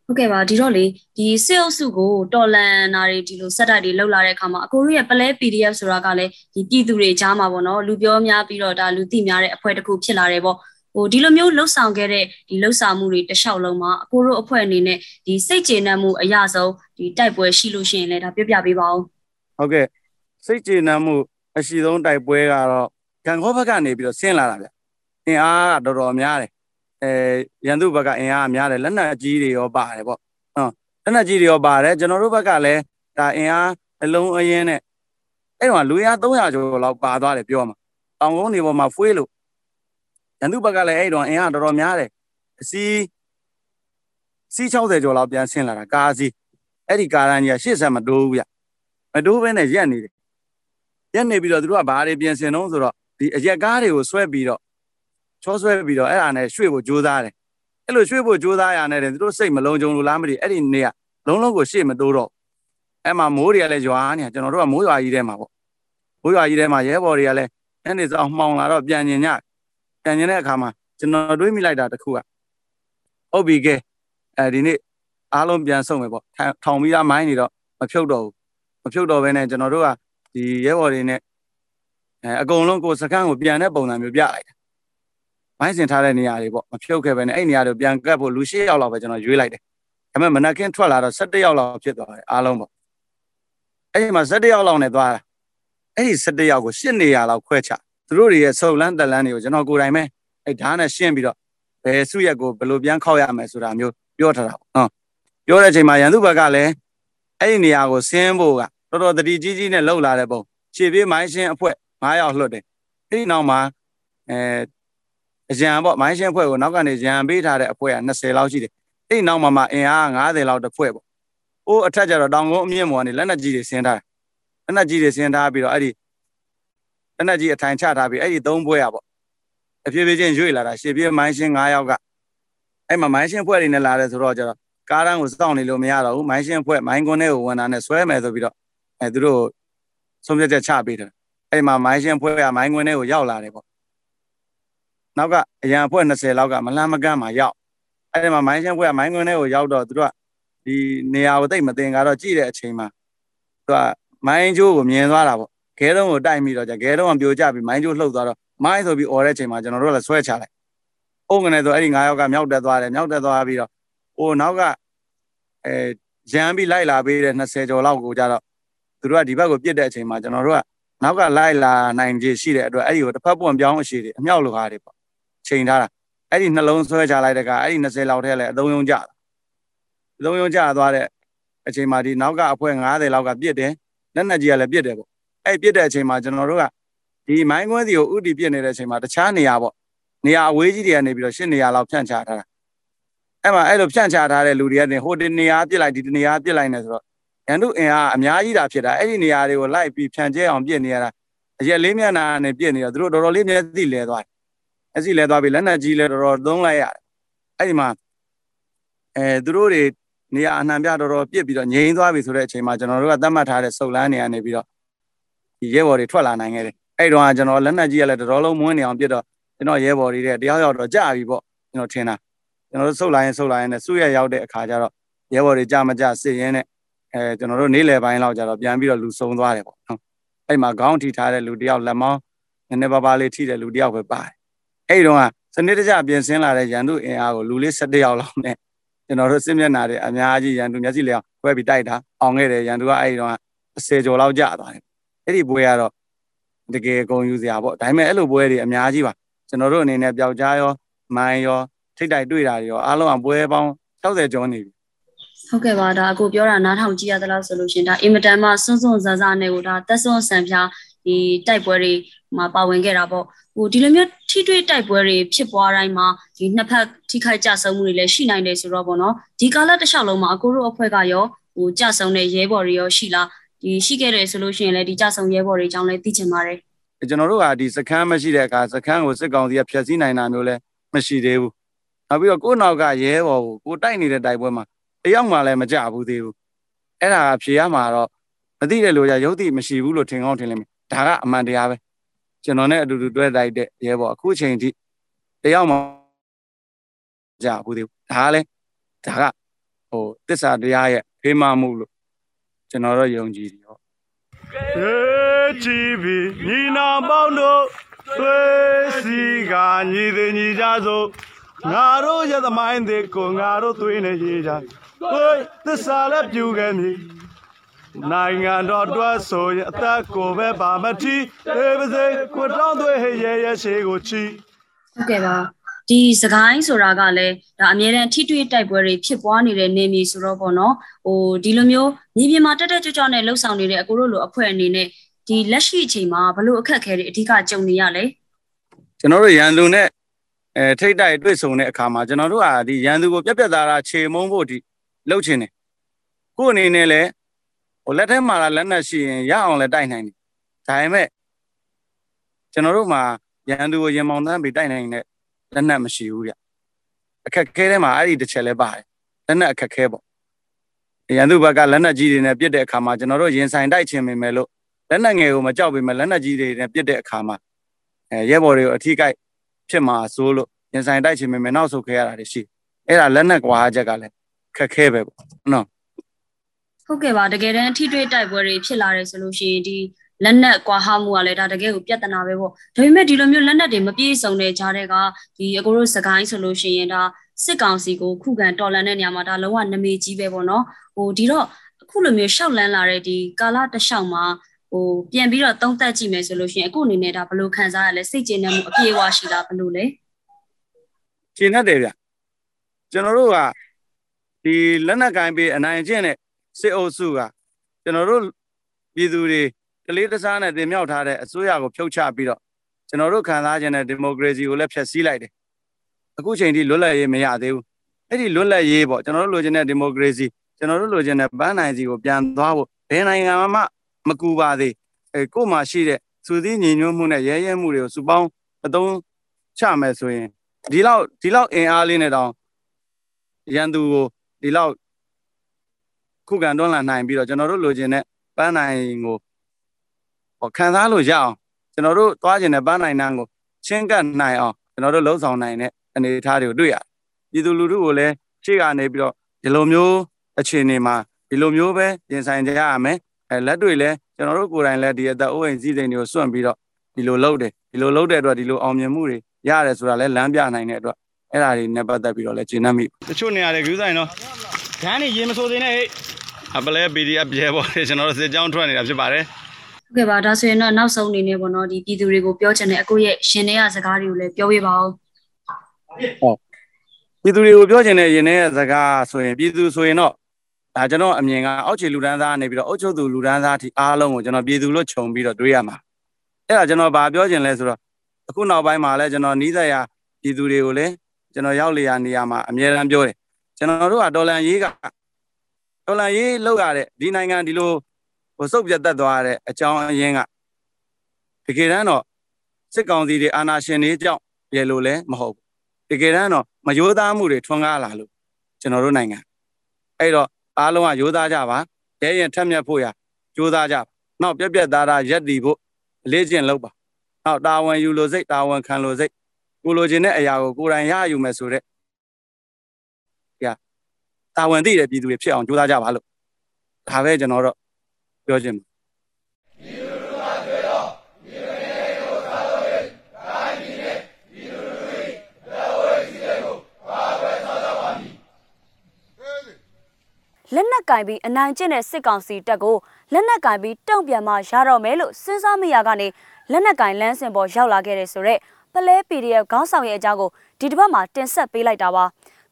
ဟုတ်ကဲ့ပါဒီတော့လေဒီစစ်အုပ်စုကိုတော်လန်နာတွေဒီလိုစက်တိုက်တွေလောက်လာတဲ့အခါမှာအကိုတို့ရဲ့ပလဲ PDF ဆိုတာကလည်းဒီပြည်သူတွေကြားမှာပေါ့နော်လူပြောများပြီးတော့ဒါလူသိများတဲ့အဖွဲ့တစ်ခုဖြစ်လာတယ်ပေါ့ဟိုဒီလိုမျိုးလှုပ်ဆောင်ခဲ့တဲ့ဒီလှုပ်ဆောင်မှုတွေတခြားလုံးမှာအကိုတို့အဖွဲ့အနေနဲ့ဒီစိတ်ကျေနပ်မှုအရဆုံးဒီတိုက်ပွဲရှိလို့ရှိရင်လည်းဒါပြပြပေးပါဦး ဟုတ်ကဲ့စိတ်ကျေနပ်မှုအရှိဆုံးတိုက်ပွဲကတော့ကံခေါဘက်ကနေပြီးတော့ဆင်းလာတာဗျအင်အားကတော်တော်များတယ်အဲရန်သူဘက်ကအင်အားများတယ်လက်နက်ကြီးတွေရောပါတယ်ပေါ့ဟုတ်လက်နက်ကြီးတွေရောပါတယ်ကျွန်တော်တို့ဘက်ကလည်းဒါအင်အားအလုံးအရင်နဲ့အဲ့တော့လူရ300ကျော်လောက်ပါသွားတယ်ပြောမှာတောင်ကုန်းနေပေါ်မှာဖွေးလို့ရန်သူဘက်ကလည်းအဲ့တော့အင်အားတော်တော်များတယ်အစီစီ60ကျော်လောက်ပြန်ဆင်းလာတာကားစီအဲ့ဒီကားရန်ကြီးက80မတိုးဘူးဗျ မတိုးဘဲနဲ့ရက်နေတယ်ရက်နေပြီးတော့သူတို့ကဘာတွေပြင်ဆင်တော့ဆိုတော့ဒီအရက်ကားတွေကိုဆွဲပြီးတော့ချောဆွဲပြီးတော့အဲ့ဒါနဲ့ရွှေ့ဖို့ကြိုးစားတယ်အဲ့လိုရွှေ့ဖို့ကြိုးစားရတဲ့သူတို့စိတ်မလုံးကြုံလို့လားမသိအဲ့ဒီနေ့ကလုံးလုံးကိုရှေ့မတိုးတော့အဲ့မှာမိုးတွေကလည်းရွာနေကျွန်တော်တို့ကမိုးရွာကြီးထဲမှာပေါ့မိုးရွာကြီးထဲမှာရဲဘော်တွေကလည်းအဲ့ဒီဆောင်မှောင်လာတော့ပြန်ညင်ညပြန်ညင်တဲ့အခါမှာကျွန်တော်တွေးမိလိုက်တာတခုကဟုတ်ပြီကဲအဲဒီနေ့အားလုံးပြန်ဆုံးမယ်ပေါ့ထောင်ပြီးသားမိုင်းနေတော့မဖြုတ်တော့ဘူး မဖြုတ်တော့ဘဲနဲ့ကျွန်တော်တို့ကဒီရဲဘော်တွေနဲ့အဲအကုန်လုံးကိုစကန်းကိုပြန်တဲ့ပုံစံမျိုးပြလိုက်တာမိုင်းစင်ထားတဲ့နေရာတွေပေါ့မဖြုတ်ခဲ့ပဲနဲ့အဲ့နေရာတွေပြန်ကတ်ဖို့လူ၈ယောက်လောက်ပဲကျွန်တော်ရွေးလိုက်တယ်ဒါပေမဲ့မနက်ခင်းထွက်လာတော့၁၁ယောက်လောက်ဖြစ်သွားတယ်အားလုံးပေါ့အဲ့ဒီမှာ၁၁ယောက်လောက်နဲ့သွားတာအဲ့ဒီ၁၁ယောက်ကို၈နေရာလောက်ခွဲချသူတို့တွေရဲ့ဆုပ်လန်းတက်လန်းတွေကိုကျွန်တော်ကိုယ်တိုင်ပဲအဲ့ဓာတ်နဲ့ရှင်းပြီးတော့ဘယ်စုရက်ကိုဘယ်လိုပြန်ခောက်ရမယ်ဆိုတာမျိုးပြောထားတာပေါ့နော်ပြောတဲ့အချိန်မှာရန်သူဘက်ကလည်း အဲ့ဒီနေရာကိုဆင်းဖို့ကတော်တော်တတိကြီးကြီးနဲ့လှုပ်လာတဲ့ပုံခြေပြေးမိုင်းရှင်းအဖွဲ9ယောက်လွှတ်တယ်အဲ့ဒီနောက်မှာအဲအရန်ပေါ့မိုင်းရှင်းအဖွဲ့ကိုနောက်ကနေရန်ပေးထားတဲ့အဖွဲ့က20လောက်ရှိတယ်အဲ့ဒီနောက်မှာမှအင်အား90လောက်တစ်ဖွဲ့ပေါ့အိုးအထက်ကျတော့တောင်ကုန်းအမြင့်ပေါ်ကနေလက်နက်ကြီးတွေဆင်းထားတယ်လက်နက်ကြီးတွေဆင်းထားပြီးတော့အဲ့ဒီလက်နက်ကြီးအထိုင်ချထားပြီးအဲ့ဒီသုံးဘွဲရပေါ့အပြေးပြေးချင်းရွေ့လာတာရှေ့ပြေးမိုင်းရှင်း9ယောက်ကအဲ့မှာမိုင်းရှင်းဖွဲ့တွေနဲ့လာတယ်ဆိုတော့ကျတော့ ကားတန်းကိုစောင့်နေလို့မရတော့ဘူးမိုင်းရှင်းဖွဲ့မိုင်းကွန်းထဲကိုဝင်တာနဲ့ဆွဲမယ်ဆိုပြီးတော့အဲသူတို့ဆုံးဖြတ်ချက်ချပေးတယ်အဲ့မှာမိုင်းရှင်းဖွဲ့ကမိုင်းကွန်းထဲကိုရောက်လာတယ်ပေါ့နောက်ကအရန်အဖွဲ့20လောက်ကမလန်းမကန်းမှာရောက်အဲ့ဒီမှာမိုင်းရှင်းဖွဲ့ကမိုင်းကွန်းထဲကိုရောက်တော့သူတို့ကဒီနေရာကိုတိတ်မတင်ကတော့ကြည့်တဲ့အချိန်မှာသူကမိုင်းကျိုးကိုမြင်သွားတာပေါ့ခဲတုံးကိုတိုက်ပြီးတော့じゃခဲတုံးကပြိုကျပြီးမိုင်းကျိုးလှုပ်သွားတော့မိုင်းဆိုပြီးអော်တဲ့အချိန်မှာကျွန်တော်တို့ကလည်းဆွဲချလိုက်အုံးကနေဆိုအဲ့ဒီ9ယောက်ကမြောက်တက်သွားတယ်မြောက်တက်သွားပြီးတော့ ဟိုနောက်ကအဲရမ်းပြီးလိုက်လာပေးတဲ့20ကျော်လောက်ကိုကြတော့သူတို့ကဒီဘက်ကိုပြစ်တဲ့အချိန်မှာကျွန်တော်တို့ကနောက်ကလိုက်လာနိုင်ခြေရှိတဲ့အတွက်အဲ့ဒီကိုတစ်ဖက်ပွန်ပြောင်းအရှိတွေအမြောက်လိုဟာတွေပေါ့ချိန်ထားတာအဲ့ဒီနှလုံးဆွဲချလိုက်တဲ့ကအဲ့ဒီ20လောက်ထဲလဲအသုံးယုံကြအသုံးယုံကြသွားတဲ့အချိန်မှာဒီနောက်ကအဖွဲ90လောက်ကပြစ်တယ်လက်နက်ကြီးကလည်းပြစ်တယ်ပေါ့အဲ့ပြစ်တဲ့အချိန်မှာကျွန်တော်တို့ကဒီမိုင်းခွဲစီကိုဥတီပြစ်နေတဲ့အချိန်မှာတခြားနေရာပေါ့နေရာအဝေးကြီးတွေကနေပြီးတော့ရှစ်နေရာလောက်ဖြန့်ချထားတာ အဲ့မှာအဲ့လိုဖြန့်ချထားတဲ့လူတွေကနေဟိုဒီနေရာပြစ်လိုက်ဒီနေရာပြစ်လိုက်နေဆိုတော့ရန်သူအင်အားအများကြီးတာဖြစ်တာအဲ့ဒီနေရာတွေကိုလိုက်ပြီးဖြန့်ကျဲအောင်ပြစ်နေရတာအရက်လေးမျက်နှာနဲ့ပြစ်နေတော့သူတို့တော်တော်လေးမျက်စိလဲသွားတယ်မျက်စိလဲသွားပြီးလက်နက်ကြီးလဲတော်တော်သုံးလိုက်ရတယ်အဲ့ဒီမှာအဲသူတို့တွေနေရာအနှံပြတော်တော်ပြစ်ပြီးတော့ငြိမ်းသွားပြီဆိုတဲ့အချိန်မှာကျွန်တော်တို့ကသတ်မှတ်ထားတဲ့စုပ်လန်းနေရနေပြီးတော့ဒီရဲဘော်တွေထွက်လာနိုင်ခဲ့တယ်အဲ့တော့ကျွန်တော်လက်နက်ကြီးကလည်းတော်တော်လုံးမွန်းနေအောင်ပြစ်တော့ကျွန်တော်ရဲဘော်တွေတဲ့တရားရောက်တော့ကြာပြီပေါ့ကျွန်တော်ထင်တာ ကျွန်တော်တို့ဆုတ်လာရင်ဆုတ်လာရင်လည်းစုရရောက်တဲ့အခါကျတော့ရဲဘော်တွေကြာမကြစစ်ရင်းနဲ့အဲကျွန်တော်တို့နေ့လယ်ပိုင်းလောက်ကျတော့ပြန်ပြီးတော့လူစုံသွားတယ်ပေါ့နော်အဲ့မှာခေါင်းထိထားတဲ့လူတယောက်လက်မောင်းနည်းနည်းပါးပါးလေးထိတဲ့လူတယောက်ပဲပါတယ်အဲ့တုန်းကစနစ်တကျပြင်ဆင်လာတဲ့ရန်သူအင်အားကိုလူလေး၁၁ယောက်လောက်နဲ့ကျွန်တော်တို့စစ်မျက်နှာတွေအများကြီးရန်သူမျက်စိလေးအောင်ခွဲပြီးတိုက်တာအောင်ခဲ့တယ်ရန်သူကအဲ့ဒီတော့အစေကျော်လောက်ကျသွားတယ်အဲ့ဒီပွဲကတော့တကယ်အကုန်ယူစရာပေါ့ဒါပေမဲ့အဲ့လိုပွဲတွေအများကြီးပါကျွန်တော်တို့အနေနဲ့ပျောက်ကြားရောမိုင်းရော ထိတ်တိုက်တွေ့တာတွေရောအားလုံးကပွဲပေါင်း60ကျော်နေပြီဟုတ်ကဲ့ပါဒါအကိုပြောတာနားထောင်ကြည့်ရသလားဆိုလို့ရှင်ဒါအင်မတန်မှစွန်းစွန်းဇာဇာနဲ့ကိုဒါတက်စွန်းဆန်ဖျားဒီတိုက်ပွဲတွေမှာပါဝင်ခဲ့တာပေါ့ဟိုဒီလိုမျိုးထိတွေ့တိုက်ပွဲတွေဖြစ်ပွားတိုင်းမှာဒီနှစ်ဖက်ထိခိုက်ကြဆုံးမှုတွေလည်းရှိနိုင်တယ်ဆိုတော့ပေါ့နော်ဒီကာလတစ်လျှောက်လုံးမှာအကိုတို့အဖွဲ့ကရောဟိုကြဆုံးတဲ့ရဲဘော်တွေရောရှိလားဒီရှိခဲ့တယ်ဆိုလို့ရှိရင်လည်းဒီကြဆုံးရဲဘော်တွေအကြောင်းလည်းသိချင်ပါတယ်ကျွန်တော်တို့ကဒီစခန်းမရှိတဲ့အခါစခန်းကိုစစ်ကောင်စီကဖျက်ဆီးနိုင်တာမျိုးလည်းမရှိသေးဘူး နောက်ပြီးတော့ကိုယ့်နောက်ကရဲဘော်ကိုကိုတိုက်နေတဲ့တိုက်ပွဲမှာတယောက်မှလည်းမကြဘူးသေးဘူးအဲ့ဒါဖြေရမှာတော့မသိတဲ့လူကြရုပ်တိမရှိဘူးလို့ထင်ကောင်းထင်လိမ့်မယ်ဒါကအမှန်တရားပဲကျွန်တော်နဲ့အတူတူတွဲတိုက်တဲ့ရဲဘော်အခုချိန်ထိတယောက်မှကြဘူးသေးဘူးဒါကလည်းဒါကဟိုတစ္ဆာတရားရဲ့ဖေးမမှုလို့ကျွန်တော်တို့ယုံကြည်တယ်ဟောေချီပြီညီနာပေါင်းတို့သွေးစီကညီသည်ညီကြစို့ ငါတို့ရသမိုင်းတဲ့ကိုငါတို့သွေးနဲ့ရေးကြဟိုသစ္စာလည်းပြူခဲ့မည်နိုင်ငံတော်တွဲဆိုရင်အသက်ကိုပဲပါမထီအေးပါစေကိုတောင်းသွေးဟရဲရဲရှိကိုချီဟုတ်ကဲ့ပါဒီစကိုင်းဆိုတာကလည်းဒါအများတန်းထိတွေ့တိုက်ပွဲတွေဖြစ်ပွားနေတဲ့နေမြေဆိုတော့ပေါ့နော်ဟိုဒီလိုမျိုးမြေပြင်မှာတက်တက်ကြွကြွနဲ့လှုပ်ဆောင်နေတဲ့အကိုတို့လိုအဖွဲ့အနေနဲ့ဒီလက်ရှိအချိန်မှာဘလို့အခက်အခဲတွေအဓိကကြုံနေရလဲကျွန်တော်တို့ရန်သူနဲ့ အဲထိတ်တိုက်တွေ့ဆုံတဲ့အခါမှာကျွန်တော်တို့ကဒီရန်သူကိုပြက်ပြက်သားသားခြေမုံဖို့ဒီလှုပ်ချင်တယ်ကို့အနေနဲ့လည်းဟိုလက်ထဲမှာလက်နက်ရှိရင်ရအောင်လည်းတိုက်နိုင်တယ်ဒါပေမဲ့ကျွန်တော်တို့မှာရန်သူကိုရင်မောင်တန်းပြီးတိုက်နိုင်တဲ့လက်နက်မရှိဘူးဗျအခက်ခဲထဲမှာအဲ့ဒီတစ်ချက်လဲပါတယ်လက်နက်အခက်ခဲပေါ့ရန်သူဘက်ကလက်နက်ကြီးတွေနဲ့ပြစ်တဲ့အခါမှာကျွန်တော်တို့ရင်ဆိုင်တိုက်ချင်မိမယ်လို့လက်နက်ငယ်ကိုမကြောက်ပေမဲ့လက်နက်ကြီးတွေနဲ့ပြစ်တဲ့အခါမှာအဲရဲဘော်တွေကိုအထိကိုက် ဖြစ်မှာစိုးလို့ရင်ဆိုင်တိုက်ချင်မိမယ်နောက်ဆုတ်ခဲရတာတွေရှိအဲ့ဒါလက်နက်ကွာချက်ကလည်းခက်ခဲပဲပေါ့နော်ဟုတ်ကဲ့ပါတကယ်တမ်းထိတွေ့တိုက်ပွဲတွေဖြစ်လာတယ်ဆိုလို့ရှိရင်ဒီလက်နက်ကွာဟမှုကလည်းဒါတကယ်ကိုပြဿနာပဲပေါ့ဒါပေမဲ့ဒီလိုမျိုးလက်နက်တွေမပြည့်စုံတဲ့ကြားတဲ့ကဒီအကိုတို့စကိုင်းဆိုလို့ရှိရင်ဒါစစ်ကောင်စီကိုခုခံတော်လှန်တဲ့နေရာမှာဒါလုံးဝနမေကြီးပဲပေါ့နော်ဟိုဒီတော့အခုလိုမျိုးရှောက်လန်းလာတဲ့ဒီကာလတစ်လျှောက်မှာ ဟိုပြန်ပြီးတော့သုံးသပ်ကြည့်မယ်ဆိုလို့ရှိရင်အခုအနေနဲ့ဒါဘယ်လိုခံစားရလဲစိတ်ကျေနပ်မှုအပြည့်အဝရှိတာဘယ်လိုလဲကျေနပ်တယ်ဗျကျွန်တော်တို့ကဒီလက်နက်ကိုင်းပေးအနိုင်ကျင့်တဲ့စစ်အုပ်စုကကျွန်တော်တို့ပြည်သူတွေကလေးတစားနဲ့တင်မြှောက်ထားတဲ့အစိုးရကိုဖြုတ်ချပြီးတော့ကျွန်တော်တို့ခံစားခြင်းတဲ့ဒီမိုကရေစီကိုလည်းဖျက်ဆီးလိုက်တယ်အခုချိန်ထိလွတ်လပ်ရေးမရသေးဘူးအဲ့ဒီလွတ်လပ်ရေးပေါ့ကျွန်တော်တို့လိုချင်တဲ့ဒီမိုကရေစီကျွန်တော်တို့လိုချင်တဲ့ပန်းနိုင်စီကိုပြန်သွားဖို့ဘယ်နိုင်ငံမှ မကူပါသေးအဲကို့မှာရှိတဲ့စူးစီးညီညွတ်မှုနဲ့ရဲရဲမှုတွေကိုစုပေါင်းအသုံးချမယ်ဆိုရင်ဒီလောက်ဒီလောက်အင်အားလေးနဲ့တောင်ရန်သူကိုဒီလောက်ခုခံတွန်းလှန်နိုင်ပြီးတော့ကျွန်တော်တို့လိုချင်တဲ့ပန်းနိုင်ကိုဟောခံစားလို့ရအောင်ကျွန်တော်တို့သွားကျင်တဲ့ပန်းနိုင်နန်းကိုချင်းကပ်နိုင်အောင်ကျွန်တော်တို့လှုံ့ဆော်နိုင်တဲ့အနေအထားတွေကိုတွေ့ရတယ်ပြည်သူလူထုကိုလည်းရှေ့ကနေပြီးတော့ဒီလိုမျိုးအခြေအနေမှာဒီလိုမျိုးပဲရင်ဆိုင်ကြရမယ် အဲလက်တွေလည်းကျွန်တော်တို့ကိုယ်တိုင်လည်းဒီအသက်အိုးအိမ်စည်းစိမ်တွေကိုစွန့်ပြီးတော့ဒီလိုလုပ်တယ်ဒီလိုလုပ်တဲ့အတွက်ဒီလိုအောင်မြင်မှုတွေရတယ်ဆိုတာလည်းလမ်းပြနိုင်တဲ့အတွက်အဲ့ဒါတွေနဲ့ပတ်သက်ပြီးတော့လည်းကျင့်နှံ့မိတချို့နေရာတွေဂူးဆိုင်နော်ခန်းနေရေမဆိုသေးနဲ့ဟဲ့အပလဲ PDF ပြဲပေါ်ကျွန်တော်တို့စစ်ကြောင်းထွက်နေတာဖြစ်ပါတယ်ဟုတ်ကဲ့ပါဒါဆိုရင်တော့နောက်ဆုံးအနေနဲ့ပေါ့နော်ဒီပြည်သူတွေကိုပြောချင်တဲ့အခုရဲ့ရှင်တဲ့ရစကားတွေကိုလည်းပြောပြပါဦးဟုတ်ပြည်သူတွေကိုပြောချင်တဲ့ရင်တဲ့စကားဆိုရင်ပြည်သူဆိုရင်တော့ ဒါကျွန်တော်အမြင်ကအောက်ခြေလူဒန်းသားနေပြီးတော့အုပ်ချုပ်သူလူဒန်းသားအထိအားလုံးကိုကျွန်တော်ပြည်သူလို့ခြုံပြီးတော့တွေးရမှာအဲ့ဒါကျွန်တော်ဗာပြောချင်လဲဆိုတော့အခုနောက်ပိုင်းမှာလဲကျွန်တော်နီးစပ်ရာပြည်သူတွေကိုလည်းကျွန်တော်ရောက်လေရာနေရာမှာအမြဲတမ်းပြောတယ်ကျွန်တော်တို့ကဒေါ်လန်ရေးကဒေါ်လန်ရေးလောက်ရတဲ့ဒီနိုင်ငံဒီလိုဟိုစုပ်ပြတ်တက်သွားတဲ့အကြောင်းအရင်းကတကယ်တမ်းတော့စစ်ကောင်စီတွေအာဏာရှင်တွေကြောင့်ရေလို့လဲမဟုတ်ဘူးတကယ်တမ်းတော့မယိုးသားမှုတွေထွန်းကားလာလို့ကျွန်တော်တို့နိုင်ငံအဲ့တော့ အားလုံးကရိုးသားကြပါရဲရင်ထက်မြက်ဖို့ရကြိုးစားကြပါနောက်ပြက်ပြက်သားသားရက်တည်ဖို့အလေးကျင့်လုပ်ပါနောက်တာဝန်ယူလို့စိတ်တာဝန်ခံလို့စိတ်ကိုလိုချင်တဲ့အရာကိုကိုယ်တိုင်ရယူမယ်ဆိုတဲ့ပြတာဝန်သိတဲ့ပြည်သူတွေဖြစ်အောင်ကြိုးစားကြပါလို့ဒါပဲကျွန်တော်တော့ပြောချင်ပါ လက်နက်ကင်ပြီးအနိုင်ကျင့်တဲ့စစ်ကောင်စီတပ်ကိုလက်နက်ကင်ပြီးတုံ့ပြန်မှရတော့မယ်လို့စဉ်းစားမိရကနေလက်နက်ကင်လမ်းစဉ်ပေါ်ရောက်လာခဲ့တဲ့ဆိုတော့ပလဲ PDF ခေါင်းဆောင်ရဲ့အကြောင်းကိုဒီတစ်ပတ်မှာတင်ဆက်ပေးလိုက်တာပါ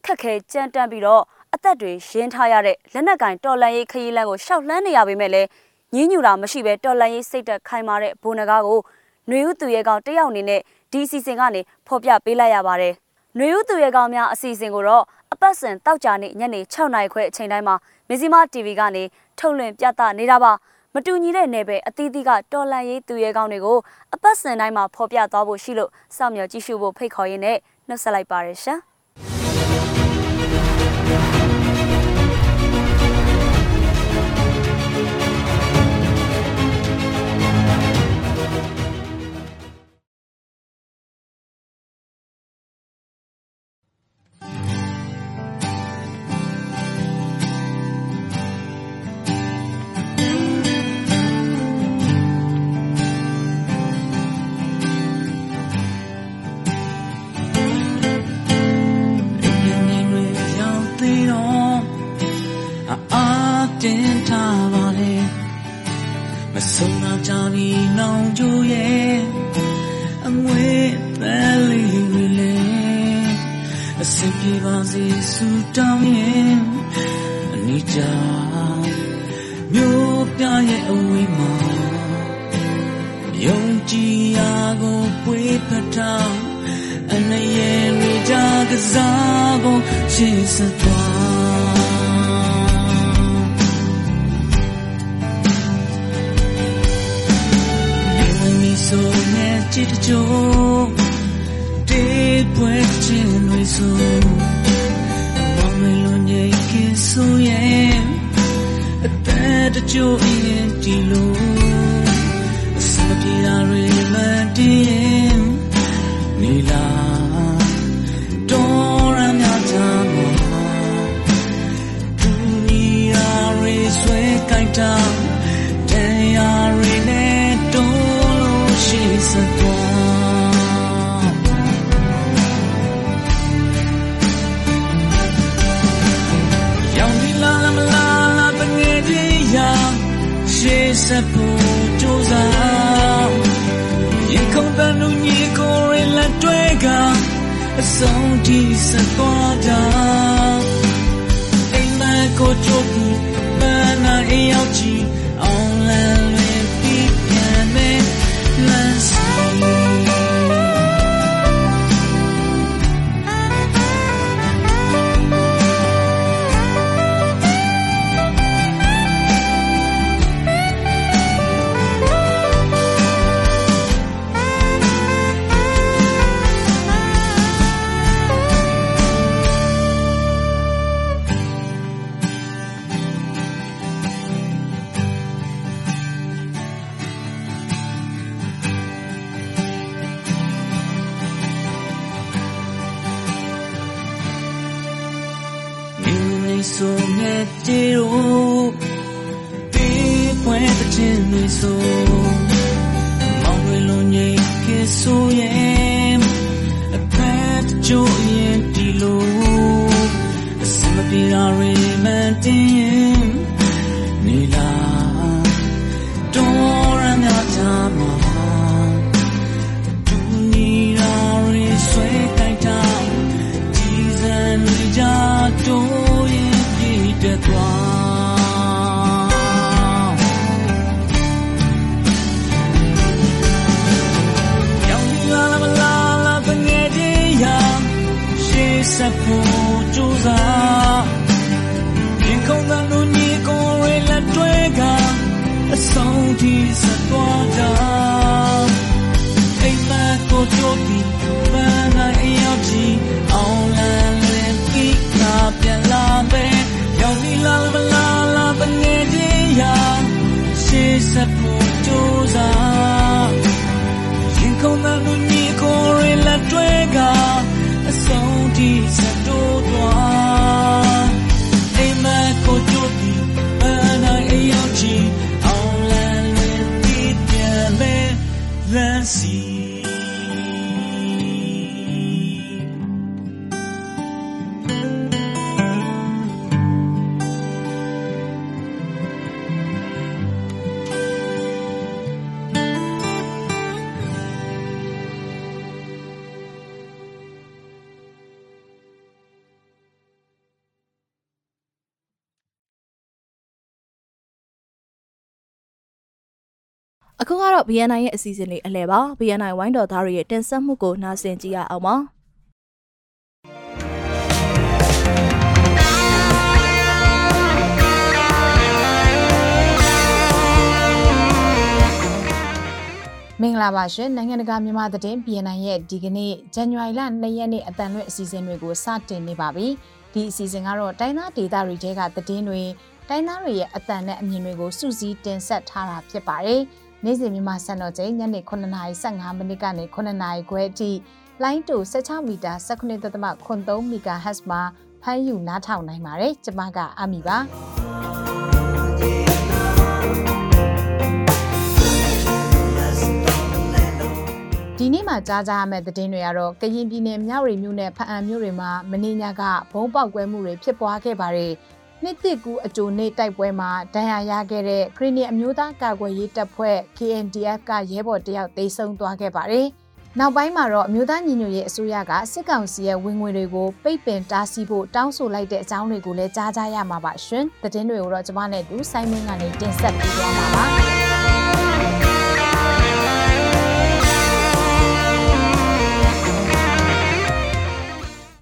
ခက်ခဲကြမ်းတမ်းပြီးတော့အသက်တွေရင်းထားရတဲ့လက်နက်ကင်တော်လန်ရေးခရီးလမ်းကိုရှောက်လန်းနေရပေမဲ့လည်းညင်းညူတာမရှိဘဲတော်လန်ရေးစိတ်သက်ခိုင်မာတဲ့ဘုံနဂါကိုနှွေဦးသူရဲကောင်တယောက်အနေနဲ့ဒီအစီအစဉ်ကနေဖော်ပြပေးလိုက်ရပါတယ်။နှွေဦးသူရဲကောင်များအစီအစဉ်ကိုတော့ ပတ်စဉ်တောက်ကြနေ့ညနေ6နာရီခွဲအချိန်တိုင်းမှာမဇီမာ TV ကနေထုတ်လွှင့်ပြသနေတာပါ။မတူညီတဲ့နယ်ပယ်အသီးသီးကတော်လန်ရေးသူရဲကောင်တွေကိုအပတ်စဉ်တိုင်းမှာဖော်ပြသွားဖို့ရှိလို့စောင့်မျှော်ကြည့်ရှုဖို့ဖိတ်ခေါ်ရင်းနဲ့နှုတ်ဆက်လိုက်ပါရရှင်။ မဆုံးတော့ကြပြီနောင်ကြိုးရဲ့အမွေသက်လေးတွေလေအစင်ပြေပါစေစူတောင်းရင်အနိကြမြို့ပြရဲ့အဝေးမှာယုံကြည်ရာကိုပွေးဖတ်ထားအနေရဲ့မိကြကစားကိုရှေ့ဆက်သွား ချစ်ကြိုးတေးပွဲချင်းတွေဆိုမောင်မေလွန်ရဲ့ကဆိုရဲ့အသက်တကြိုးရင်ဒီလိုအစမပြေတာတွေမတည်ရင်နီလာတော်ရမြတ်တာမောဒူနီယာရီဆွဲကိုက်တာ ဆက်ဖို့ကြိုးစားရေခုန်တန်လူညီကိုရလက်တွေကအဆုံးထိဆက်သွားတာအိမ်မက်ကိုကြိုးပြီးပန်းနာအိမ်ရောက်ချီ BNI ရဲ့အစီအစဉ်လေးအလဲပါ BNI ဝိုင်းတော်သားတွေရဲ့တင်ဆက်မှုကိုနားဆင်ကြည့်ရအောင်ပါမင်္ဂလာပါရှင်နိုင်ငံတကာမြန်မာသတင်း BNN ရဲ့ဒီကနေ့ဇန်နဝါရီလ2ရက်နေ့အတန်လွင့်အစီအစဉ်တွေကိုစတင်နေပါပြီဒီအစီအစဉ်ကတော့တိုင်းသားဒေသတွေထဲကသတင်းတွေတိုင်းသားတွေရဲ့အတန်နဲ့အမြင်တွေကိုစုစည်းတင်ဆက်ထားတာဖြစ်ပါတယ် နေ့စဉ်မြန်မာစံတော်ချိန်ညနေ9:15မိနစ်ကနေ9:00ခွဲအထိလိုင်းတူ16မီတာ19.3 MHz မှာဖမ်းယူနားထောင်နိုင်ပါတယ်ကျွန်မကအမီပါဒီနေ့မှာကြားကြရမယ့်သတင်းတွေကတော့ကရင်ပြည်နယ်မြဝတီမြို့နယ်ဖအံမြို့တွေမှာမင်းညကဘုံပေါက်ကွဲမှုတွေဖြစ်ပွားခဲ့ပါတယ်။ နှစ်တစ်ကူအကြိုနေ့တိုက်ပွဲမှာဒဏ်ရာရခဲ့တဲ့ခရီးနီအမျိုးသားကာကွယ်ရေးတပ်ဖွဲ့ KNDF ကရဲဘော်တယောက်တိတ်ဆုံးသွားခဲ့ပါတယ်။နောက်ပိုင်းမှာတော့အမျိုးသားညီညွတ်ရေးအစိုးရကစစ်ကောင်စီရဲ့ဝင်ငွေတွေကိုပိတ်ပင်တားဆီးဖို့တောင်းဆိုလိုက်တဲ့အကြောင်းတွေကိုလည်းကြားကြရမှာပါရှင်။သတင်းတွေကိုတော့ကျွန်မနဲ့တူစိုင်းမင်းကနေတင်ဆက်ပေးသွားမှာပါ။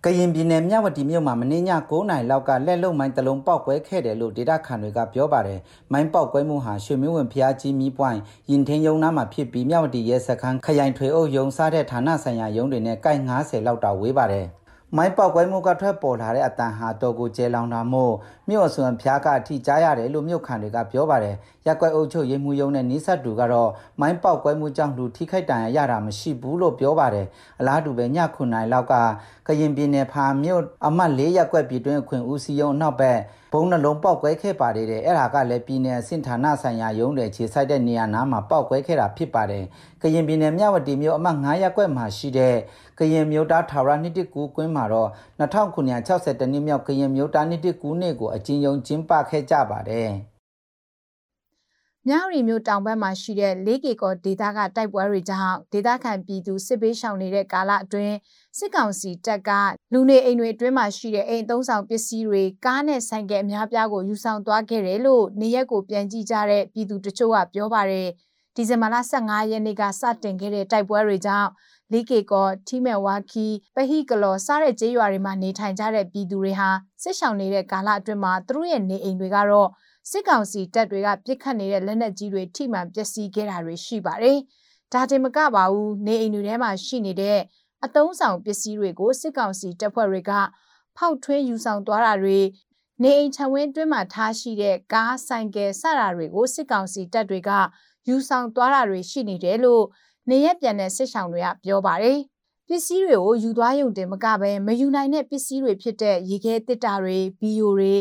ကရင်ပြည်နယ်မြဝတီမြို့မှာမင်းည9နိုင်လောက်ကလက်လုံမိုင်းတလုံးပေါက်ကွဲခဲ့တယ်လို့ဒေတာခန်တွေကပြောပါတယ်။မိုင်းပေါက်ကွဲမှုဟာရွှေမျိုးဝင်ဖျားကြီးမီးပွိုင်းရင်ထင်းယုံနာမှာဖြစ်ပြီးမြဝတီရဲစခန်းခရိုင်ထွေအုပ်ယုံစားတဲ့ဌာနဆိုင်ရာယုံတွေနဲ့ကိုက်90လောက်တောင်ဝေးပါတယ်။မိုင်းပေါက်ကွဲမှုကထွက်ပေါ်လာတဲ့အတန်ဟာတော်ကိုကျဲလောင်တာမို့မြို့အစွန်ဖျားကအထိကြားရတယ်လို့မြို့ခံတွေကပြောပါတယ်။ ရက်ကွက်အုပ်ချုပ်ရေးမှုယုံနဲ့နီးစပ်သူကတော့မိုင်းပေါက်ကွဲမှုကြောင့်လူထိခိုက်ဒဏ်ရာရတာမရှိဘူးလို့ပြောပါတယ်။အလားတူပဲညခုနိုင်လောက်ကကရင်ပြည်နယ်ဖာမြို့အမှတ်၄ရက်ကွက်ပြည်တွင်းအခွင့်ဦးစီးယုံနောက်ဘက်ဘုံနှလုံးပေါက်ကွဲခဲ့ပါတယ်တဲ့အဲ့ဒါကလည်းပြည်နယ်အဆင့်ဌာနဆိုင်ရာရုံးတွေခြေဆိုင်တဲ့နေရာနားမှာပေါက်ကွဲခဲ့တာဖြစ်ပါတယ်။ကရင်ပြည်နယ်မြဝတီမြို့အမှတ်9ရပ်ကွက်မှာရှိတဲ့ကရင်မြို့သားထာဝရနှစ်တကူကွင်းမှာတော့2960တနှစ်မြောက်ကရင်မြို့သားနှစ်တကူနှစ်ကိုအကျဉ်းယုံကျင်းပခဲ့ကြပါတယ်။ မြရီမျိုးတောင်ဘက်မှာရှိတဲ့၄ကီကောဒေသကတိုက်ပွဲတွေကြောင့်ဒေသခံပြည်သူစစ်ပေးရှောင်နေတဲ့ကာလအတွင်းစစ်ကောင်စီတပ်ကလူနေအိမ်တွေအတွင်းမှာရှိတဲ့အိမ်သုံးဆောင်ပစ္စည်းတွေကားနဲ့ဆိုင်ကယ်အများပြားကိုယူဆောင်သွားခဲ့တယ်လို့နေရက်ကိုပြန်ကြည့်ကြတဲ့ပြည်သူတချို့ကပြောပါတယ်ဒီဇင်ဘာလ15ရက်နေ့ကစတင်ခဲ့တဲ့တိုက်ပွဲတွေကြောင့်လီကေကောထီမဲဝါခီပဟိကလောစတဲ့ကျေးရွာတွေမှာနေထိုင်ကြတဲ့ပြည်သူတွေဟာစစ်ဆောင်နေတဲ့ကာလအတွင်းမှာသူတို့ရဲ့နေအိမ်တွေကတော့ စစ်ကောင်စီတပ်တွေကပြစ်ခတ်နေတဲ့လက်နက်ကြီးတွေထိမှန်ပျက်စီးခဲ့တာတွေရှိပါတယ်။ဒါတင်မကပါဘူးနေအိမ်တွေထဲမှာရှိနေတဲ့အတုံးဆောင်ပစ္စည်းတွေကိုစစ်ကောင်စီတပ်ဖွဲ့တွေကဖောက်ထွင်းယူဆောင်သွားတာတွေနေအိမ်ခြံဝင်းတွင်းမှာထားရှိတဲ့ကားဆိုင်ကယ်စတာတွေကိုစစ်ကောင်စီတပ်တွေကယူဆောင်သွားတာတွေရှိနေတယ်လို့နေရက်ပြန်တဲ့စစ်ဆောင်တွေကပြောပါတယ်။ပစ္စည်းတွေကိုယူသွားရုံတင်မကပဲမယူနိုင်တဲ့ပစ္စည်းတွေဖြစ်တဲ့ရေခဲတစ်တာတွေဘီယိုတွေ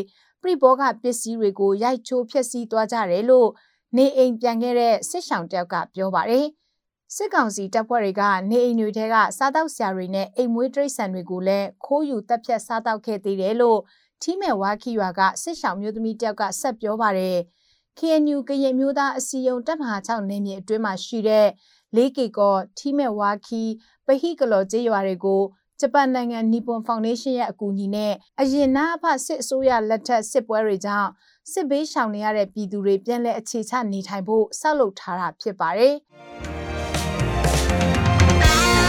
ပြိဘောကပစ္စည်းတွေကိုရိုက်ချိုးဖျက်ဆီးသွားကြတယ်လို့နေအိမ်ပြန်ခဲ့တဲ့စစ်ဆောင်တယောက်ကပြောပါတယ်။စစ်ကောင်စီတပ်ဖွဲ့တွေကနေအိမ်တွေထဲကစားတောက်ဆရာတွေနဲ့အိမ်မွေးတိရစ္ဆာန်တွေကိုလည်းခိုးယူတပ်ဖြတ်စားတောက်ခဲ့သေးတယ်လို့ထီးမဲ့ဝါခီရွာကစစ်ဆောင်မျိုးသမီးတယောက်ကဆက်ပြောပါတယ်။ KNU ကရင်မျိုးသားအစည်းအရုံးတပ်မဟာ6နေမြေအတွင်းမှာရှိတဲ့လေးကီကောထီးမဲ့ဝါခီပဟိကလောကျေးရွာတွေကို ဂျပန်နိုင်ငံနီပွန်ဖောင်ဒေးရှင်းရဲ့အကူအညီနဲ့အရင်နာအဖစစ်အစိုးရလက်ထက်စစ်ပွဲတွေကြောင့်စစ်ဘေးရှောင်နေရတဲ့ပြည်သူတွေပြန်လည်အခြေချနေထိုင်ဖို့ဆောက်လုပ်ထားတာဖြစ်ပါတယ်။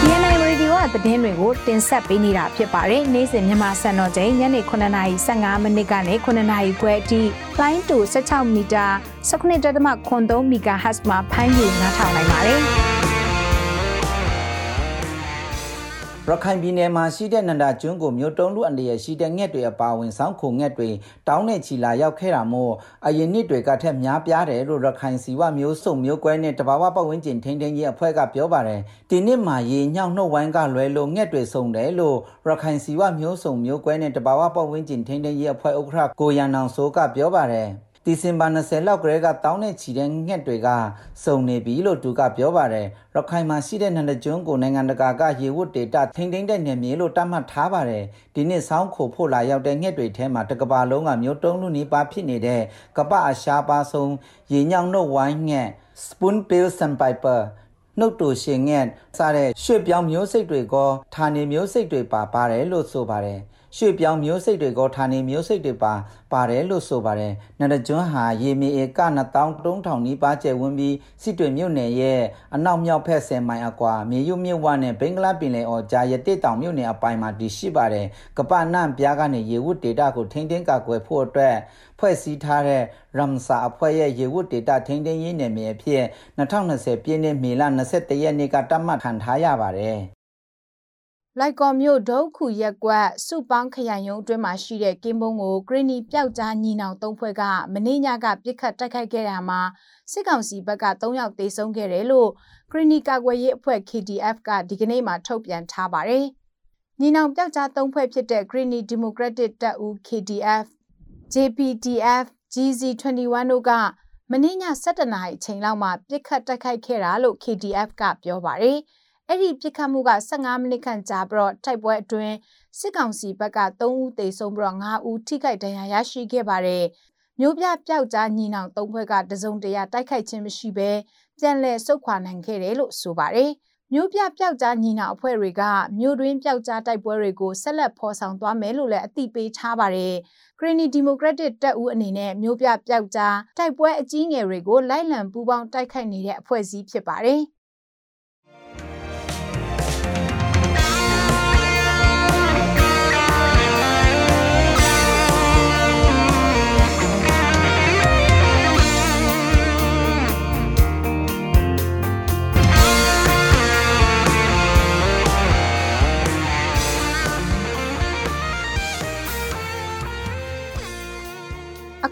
DNI Radio ကသတင်းတွေကိုတင်ဆက်ပေးနေတာဖြစ်ပါတယ်။နေ့စဉ်မြန်မာစံတော်ချိန်ညနေ9:15မိနစ်ကနေ9:00ခွဲအထိ line to 16မီတာ19.3 MHz မှာဖမ်းယူနားထောင်နိုင်ပါတယ်။ ရခိုင်ပြည်နယ်မှာရှိတဲ့နန္ဒာကျွန်းကိုမြို့တုံးလူအန္တရာယ်ရှိတဲ့ငှက်တွေအပါအဝင်ဆောင်းခုငှက်တွေတောင်းနဲ့ချီလာရောက်ခဲ့တာမို့အရင်နှစ်တွေကထက်များပြားတယ်လို့ရခိုင်စီဝမျိုးစုံမျိုးကွဲနဲ့တဘာဝပတ်ဝန်းကျင်ထိန်းသိမ်းရေးအဖွဲ့ကပြောပါတယ်ဒီနှစ်မှာရေညောင်းနှုတ်ဝိုင်းကလွဲလို့ငှက်တွေစုံတယ်လို့ရခိုင်စီဝမျိုးစုံမျိုးကွဲနဲ့တဘာဝပတ်ဝန်းကျင်ထိန်းသိမ်းရေးအဖွဲ့ဥက္ကဋ္ဌကိုရန်အောင်စိုးကပြောပါတယ် ဒီဇင်ဘာ20လောက်ကလေးကတောင်းနဲ့ချီတဲ့ငှက်တွေကစုံနေပြီလို့သူကပြောပါတယ်ရခိုင်မှာရှိတဲ့နန္ဒကျွန်းကိုနိုင်ငံတကာကရေဝတ်ဒေတာထိမ့်သိမ့်တဲ့နေမြေလို့တတ်မှတ်ထားပါတယ်ဒီနှစ်ဆောင်းခိုဖို့လာရောက်တဲ့ငှက်တွေထဲမှာတကဘာလုံးကမျိုးတုံးလူနီးပါးဖြစ်နေတဲ့ကပအရှားပါဆုံးရေညောင်နှုတ်ဝိုင်းငှက် spoon bill sandpiper နှုတ်တူရှင်ငှက်စတဲ့ရွှေပြောင်းမျိုးစိတ်တွေကဌာနေမျိုးစိတ်တွေပါပါတယ်လို့ဆိုပါတယ် ရွှေပြောင်းမျိုးစိတ်တွေကဌာနေမျိုးစိတ်တွေပါပါတယ်လို့ဆိုပါတယ်။နန္ဒကျွန်းဟာရေမီဧက2300နီးပါးကျယ်ဝန်းပြီးစစ်တွေမြို့နယ်ရဲ့အနောက်မြောက်ဖက်10မိုင်အကွာမြေရုမြစ်ဝနဲ့ဘင်္ဂလားပင်လယ်အော်ကြားရတဲ့တောင်မြို့နယ်အပိုင်းမှာတည်ရှိပါတယ်။ကပနန့်ပြားကနေရေဝတ်ဒေတာကိုထိန်းသိမ်းကာကွယ်ဖို့အတွက်ဖွဲ့စည်းထားတဲ့ရမ်ဆာအဖွဲ့ရဲ့ရေဝတ်ဒေတာထိန်းသိမ်းရေးနယ်မြေအဖြစ်2020ပြည့်နှစ်မေလ21ရက်နေ့ကတတ်မှတ်ခံထားရပါတယ်။ လိုက်ကော်မြို့ဒုတ်ခုရက်ကွက်စုပေါင်းခရိုင်ရုံးအတွင်းမှာရှိတဲ့ကင်းဘုံကိုဂရင်းနီပျောက်ကြားညီနောင်သုံးဖွဲ့ကမနေ့ညကပြစ်ခတ်တိုက်ခိုက်ခဲ့တာမှာစစ်ကောင်စီဘက်က3ယောက်သေဆုံးခဲ့တယ်လို့ဂရင်းနီကာကွယ်ရေးအဖွဲ့ KDF ကဒီကနေ့မှထုတ်ပြန်ထားပါတယ်။ညီနောင်ပျောက်ကြားသုံးဖွဲ့ဖြစ်တဲ့ Green Democratic တပ်ဦး KDF, JPDF, GZ21 တို့ကမနေ့ည7:00နာရီအချိန်လောက်မှာပြစ်ခတ်တိုက်ခိုက်ခဲ့တာလို့ KDF ကပြောပါတယ်။ အဲ့ဒီပြစ်ခတ်မှုက15မိနစ်ခန့်ကြာပြီးတော့တိုက်ပွဲအတွင်းစစ်ကောင်စီဘက်က3ဦးသေဆုံးပြီးတော့5ဦးထိခိုက်ဒဏ်ရာရရှိခဲ့ပါတယ်။မျိုးပြပျောက်ကြားညီနောင်သုံးဘက်ကတစုံတရာတိုက်ခိုက်ခြင်းမရှိဘဲပြန်လည်ဆုတ်ခွာနိုင်ခဲ့တယ်လို့ဆိုပါတယ်။မြို့ပြပျောက်ကြားညီနောင်အဖွဲ့တွေကမြို့တွင်းပျောက်ကြားတိုက်ပွဲတွေကိုဆက်လက်ဖော်ဆောင်သွားမယ်လို့လည်းအသိပေးထားပါတယ်။ Greeny Democratic တပ်ဦးအနေနဲ့မြို့ပြပျောက်ကြားတိုက်ပွဲအကြီးငယ်တွေကိုလိုက်လံပူးပေါင်းတိုက်ခိုက်နေတဲ့အဖွဲ့အစည်းဖြစ်ပါတယ်။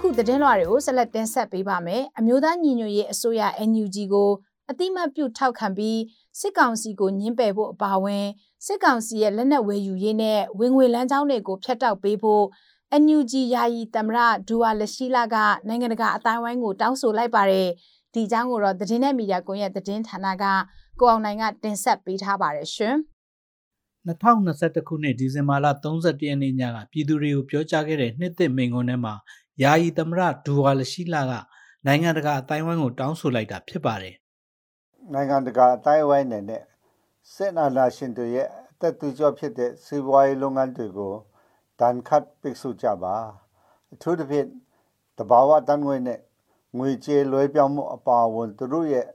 ခုသတင်းလွှာတွေကိုဆက်လက်တင်ဆက်ပေးပါမယ်။အမျိုးသားညီညွတ်ရေးအစိုးရ NUG ကိုအတိမတ်ပြုထောက်ခံပြီးစစ်ကောင်စီကိုညှင်းပယ်ဖို့အပါအဝင်စစ်ကောင်စီရဲ့လက်နက်ဝယ်ယူရေးနဲ့ဝင်ငွေလမ်းကြောင်းတွေကိုဖျက်တောက်ပေးဖို့ NUG ယာယီသမရဒူဝါလရှိလာကနိုင်ငံတကာအတိုင်းဝိုင်းကိုတောင်းဆိုလိုက်ပါတယ်။ဒီအကြောင်းကိုတော့သတင်းနဲ့မီဒီယာကွန်ရက်သတင်းဌာနကကိုအောင်နိုင်ကတင်ဆက်ပေးထားပါတယ်ရှင်။2021ခုနှစ်ဒီဇင်ဘာလ31ရက်နေ့ညကပြည်သူတွေကိုပြောကြားခဲ့တဲ့နှစ်သစ်မိန့်ခွန်းထဲမှာ ယာယီသမရဒူဝါလရှိလာကနိုင်ငံတကာအတိုင်းဝိုင်းကိုတောင်းဆိုလိုက်တာဖြစ်ပါတယ်။နိုင်ငံတကာအတိုင်းဝိုင်းနဲ့စစ်အာဏာရှင်တွေရဲ့အသက်သွေးကြောဖြစ်တဲ့စီးပွားရေးလုပ်ငန်းတွေကိုတန်ခတ်ပိတ်ဆို့ကြပါအထူးသဖြင့်တဘာဝတန်ငွေနဲ့ငွေကြေးလွှဲပြောင်းမှုအပါအဝင်သူတို့ရဲ့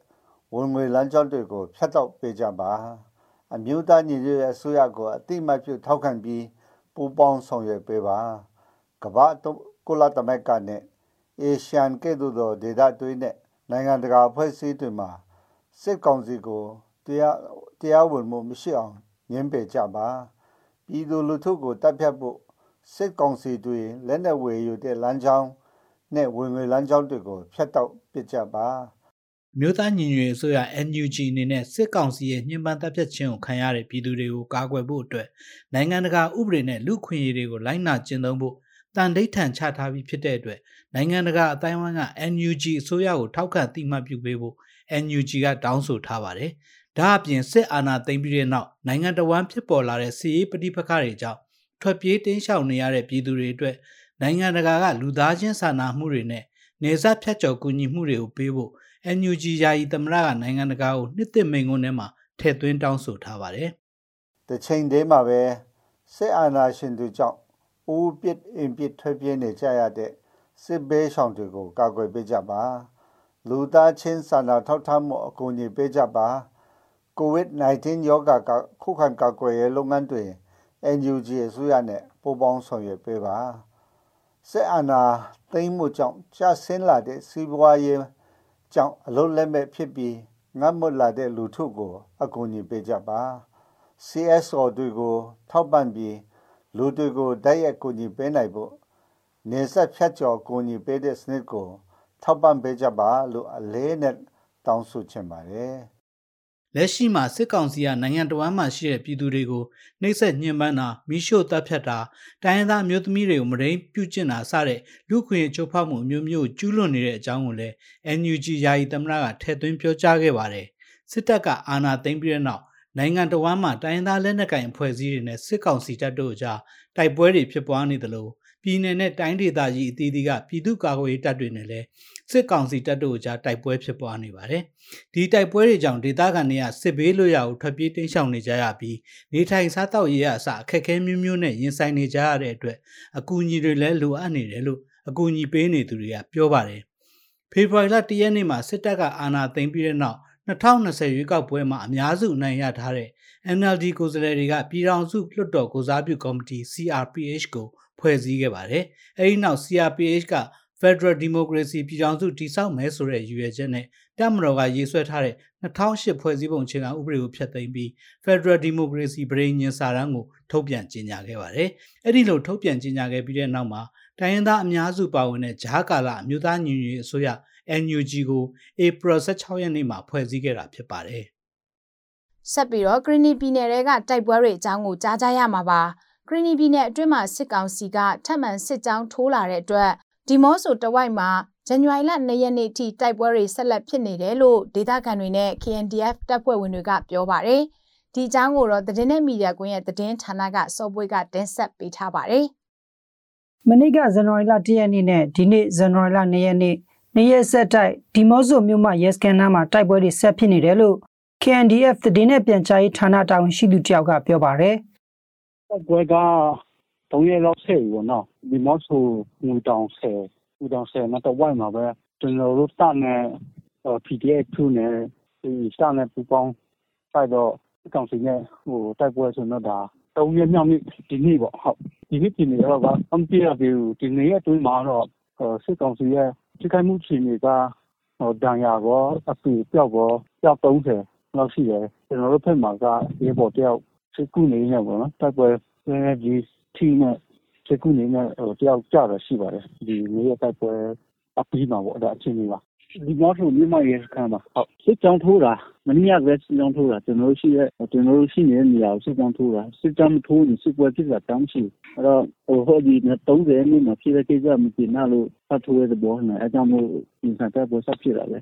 ဝင်ငွေလမ်းကြောင်းတွေကိုဖျက်တောက်ပေးကြပါအမျိုးသားညီညွတ်ရေးအစိုးရကိုအတိမတ်ပြုထောက်ခံပြီးပူးပေါင်းဆောင်ရွက်ပေးပါကမ္ဘာ ကုလသမဂ္ဂနဲ့အေရှန်ကဲ့သို့သောဒေသတွေနဲ့နိုင်ငံတကာအဖွဲ့အစည်းတွေမှာစစ်ကောင်စီကိုတရားတရားဝင်မှုမရှိအောင်ညှင်းပယ်ကြပါပြည်သူလူထုကိုတပ်ဖြတ်ဖို့စစ်ကောင်စီတွေလက်နက်ဝယ်ယူတဲ့လမ်းကြောင်းနဲ့ဝင်ငွေလမ်းကြောင်းတွေကိုဖျက်တောက်ပစ်ကြပါမြို့သားညီညွတ်ရေးအစိုးရ NUG အနေနဲ့စစ်ကောင်စီရဲ့ညှဉ်းပန်းတပ်ဖြတ်ခြင်းကိုခံရတဲ့ပြည်သူတွေကိုကာကွယ်ဖို့အတွက်နိုင်ငံတကာဥပဒေနဲ့လူခွင့်ရေးတွေကိုလိုက်နာကျင့်သုံးဖို့ တန်ဒိဋ္ဌံချထားပြီးဖြစ်တဲ့အတွက်နိုင်ငံတကာအတိုင်းအဝန်းက NUG အစိုးရကိုထောက်ခံတိမှတ်ပြုပေးဖို့ NUG ကတောင်းဆိုထားပါတယ်။ဒါအပြင်စစ်အာဏာသိမ်းပြီးတဲ့နောက်နိုင်ငံတော်ဝန်ဖြစ်ပေါ်လာတဲ့စီးရေးပဋိပက္ခတွေကြောင့်ထွက်ပြေးတင်းရှောင်နေရတဲ့ပြည်သူတွေအတွက်နိုင်ငံတကာကလူသားချင်းစာနာမှုတွေနဲ့နေဆက်ဖြတ်ကျော်ကူညီမှုတွေကိုပေးဖို့ NUG ယာယီသမရကနိုင်ငံတကာကိုနှစ်သိမ့်မိန်ခွန်းထဲမှာထည့်သွင်းတောင်းဆိုထားပါတယ်။တချိန်တည်းမှာပဲစစ်အာဏာရှင်တွေကြောင့် ဦးပစ်အင်ပစ်ထွက်ပြေးနေကြရတဲ့စစ်ဘေးရှောင်တွေကိုကာကွယ်ပေးကြပါလူသားချင်းစာနာထောက်ထားမှုအကူအညီပေးကြပါကိုဗစ် -19 ရောဂါကခုခံကာကွယ်ရေးလုပ်ငန်းတွေ NUG အစိုးရနဲ့ပူးပေါင်းဆောင်ရွက်ပေးပါစစ်အာဏာသိမ်းမှုကြောင့်ကျဆင်းလာတဲ့စီးပွားရေးကြောင့်အလုံးလက်မဲ့ဖြစ်ပြီးငတ်မွတ်လာတဲ့လူထုကိုအကူအညီပေးကြပါ CSO တွေကိုထောက်ပံ့ပြီး လူတွေကိုတိုက်ရိုက်ကူညီပေးနိုင်ဖို့နေဆက်ဖြတ်ကျော်ကူညီပေးတဲ့စနစ်ကိုထောက်ပံ့ပေးကြပါလို့အလေးနဲ့တောင်းဆိုချင်ပါတယ်။လက်ရှိမှာစစ်ကောင်စီကနိုင်ငံတော်ဝန်မှရှိတဲ့ပြည်သူတွေကိုနှိပ်စက်ညှဉ်းပန်းတာမိရှို့တပ်ဖြတ်တာတိုင်းရင်းသားမျိုးသမီးတွေကိုမရင်းပြုကျင့်တာစတဲ့လူခွင့်ချိုးဖောက်မှုမျိုးမျိုးကျူးလွန်နေတဲ့အကြောင်းကိုလည်း NUG ယာယီသမ္မတကထည့်သွင်းပြောကြားခဲ့ပါတယ်။စစ်တပ်ကအာဏာသိမ်းပြီးတဲ့နောက် နိုင်ငံတော်ဝန်မှတိုင်းသားလက်နက်ကိုင်အဖွဲ့အစည်းတွေနဲ့စစ်ကောင်စီတပ်တို့ကြားတိုက်ပွဲတွေဖြစ်ပွားနေသလိုပြည်내နဲ့တိုင်းဒေသကြီးအသီးသီးကပြည်သူ့ကာကွယ်ရေးတပ်တွေနဲ့လည်းစစ်ကောင်စီတပ်တို့ကြားတိုက်ပွဲဖြစ်ပွားနေပါတယ်။ဒီတိုက်ပွဲတွေကြောင့်ဒေသခံတွေကစစ်ဘေးလွတ်ရာကိုထွက်ပြေးတိမ်းရှောင်နေကြရပြီးနေထိုင်စားသောက်ရေးအစအခက်အခဲမျိုးမျိုးနဲ့ရင်ဆိုင်နေကြရတဲ့အတွက်အကူအညီတွေလည်းလိုအပ်နေတယ်လို့အကူအညီပေးနေသူတွေကပြောပါတယ်။ဖေဖော်ဝါရီလ၁ရက်နေ့မှာစစ်တပ်ကအာဏာသိမ်းပြီးတဲ့နောက် 2020ရွေးကောက်ပွဲမှာအများစုအနိုင်ရထားတဲ့ NLD ကိုယ်စားလှယ်တွေကပြည်ထောင်စုလွှတ်တော်ကိုစားပြုကော်မတီ CRPH ကိုဖွဲ့စည်းခဲ့ပါတယ်။အဲဒီနောက် CRPH က Federal Democracy ပြည်ထောင်စုတည်ဆောက်မယ်ဆိုတဲ့ရည်ရွယ်ချက်နဲ့တမတော်ကရေးဆွဲထားတဲ့2008ဖွဲ့စည်းပုံအခြေခံဥပဒေကိုဖျက်သိမ်းပြီး Federal Democracy ပြည်ညင်စာတမ်းကိုထုတ်ပြန်ကြေညာခဲ့ပါတယ်။အဲဒီလိုထုတ်ပြန်ကြေညာခဲ့ပြီးတဲ့နောက်မှာတိုင်းရင်းသားအများစုပါဝင်တဲ့ဂျားကာလာအမျိုးသားညီညွတ်ရေးအစိုးရ NUG ကို April 16ရက်နေ့မှာဖွဲ့စည်းခဲ့တာဖြစ်ပါတယ်။ဆက်ပြီးတော့ဂရနီပြည်နယ်ကတိုက်ပွဲတွေအကြောင်းကိုကြားကြရမှာပါ။ဂရနီပြည်နယ်အတွင်းမှာစစ်ကောင်စီကထပ်မံစစ်ကြောင်းထိုးလာတဲ့အတွက်ဒီမော့ဆိုတဝိုက်မှာဇန်နဝါရီလ2ရက်နေ့ထိတိုက်ပွဲတွေဆက်လက်ဖြစ်နေတယ်လို့ဒေသခံတွေနဲ့ KNDF တပ်ဖွဲ့ဝင်တွေကပြောပါတယ်။ဒီအကြောင်းကိုတော့သတင်းနဲ့မီဒီယာကွင်းရဲ့သတင်းဌာနကစောပွေးကတင်ဆက်ပေးထားပါတယ်။မနေ့ကဇန်နဝါရီလ1ရက်နေ့နဲ့ဒီနေ့ဇန်နဝါရီလ2ရက်နေ့ နေ့ရက်ဆက်တိုက်ဒီမော့ဆိုမြို့မှာရဲစခန်းနားမှာတိုက်ပွဲတွေဆက်ဖြစ်နေတယ်လို့ KNDF သတင်းနဲ့ပြန်ကြားရေးဌာနတာဝန်ရှိသူတယောက်ကပြောပါတယ်။တိုက်ပွဲက3ရက်လောက်ဆက်ပြီပေါ့နော်ဒီမော့ဆိုငူတောင်ဆယ်ငူတောင်ဆယ်နဲ့တော့ဝိုက်မှာပဲကျွန်တော်တို့စနဲ့ PDF 2နဲ့ဒီစနဲ့ပူပေါင်းဆိုင်တော့အကောင်စီနဲ့ဟိုတိုက်ပွဲဆိုတော့ဒါ3ရက်မြောက်နေ့ဒီနေ့ပေါ့ဟုတ်ဒီနေ့ဒီနေ့တော့အမ်ပီယာဒီဒီနေ့အတွင်းမှာတော့စစ်ကောင်စီရဲ့ ထိခိုက်မှုအခြေအနေကဟိုဒဏ်ရာကောအပီပြောက်ကောပြောက်30လောက်ရှိတယ်ကျွန်တော်တို့ဖက်မှာကရေပေါ်တယောက်စစ်ကူနေနေပေါ့နော်တိုက်ပွဲဒီထိနဲ့စကူနေနဲ့ဟိုတယောက်ကြတာရှိပါတယ်ဒီနေ့ရက်တိုက်ပွဲအပြီးမှာပေါ့ဒါအချင်းကြီးပါ ဒီမော့ဆိုမြန်မာရဲစခန်းပါဟုတ်စစ်ကြောင်းထိုးတာမနေ့ကပဲစစ်ကြောင်းထိုးတာကျွန်တော်ရှိရဲ့ကျွန်တော်ရှိနေတဲ့နေရာကိုစစ်ကြောင်းထိုးတာစစ်ကြောင်းထိုးရင်စစ်ပွဲဖြစ်တာတောင်းရှိအဲ့တော့ဟိုဟိုဒီ30မိနစ်ဖြစ်တဲ့ကိစ္စမပြင်နာလို့ဖတ်ထိုးရတဲ့ဘောနဲ့အကြောင်းမို့ဒီစတဲ့ဘောဆက်ဖြစ်တာလေ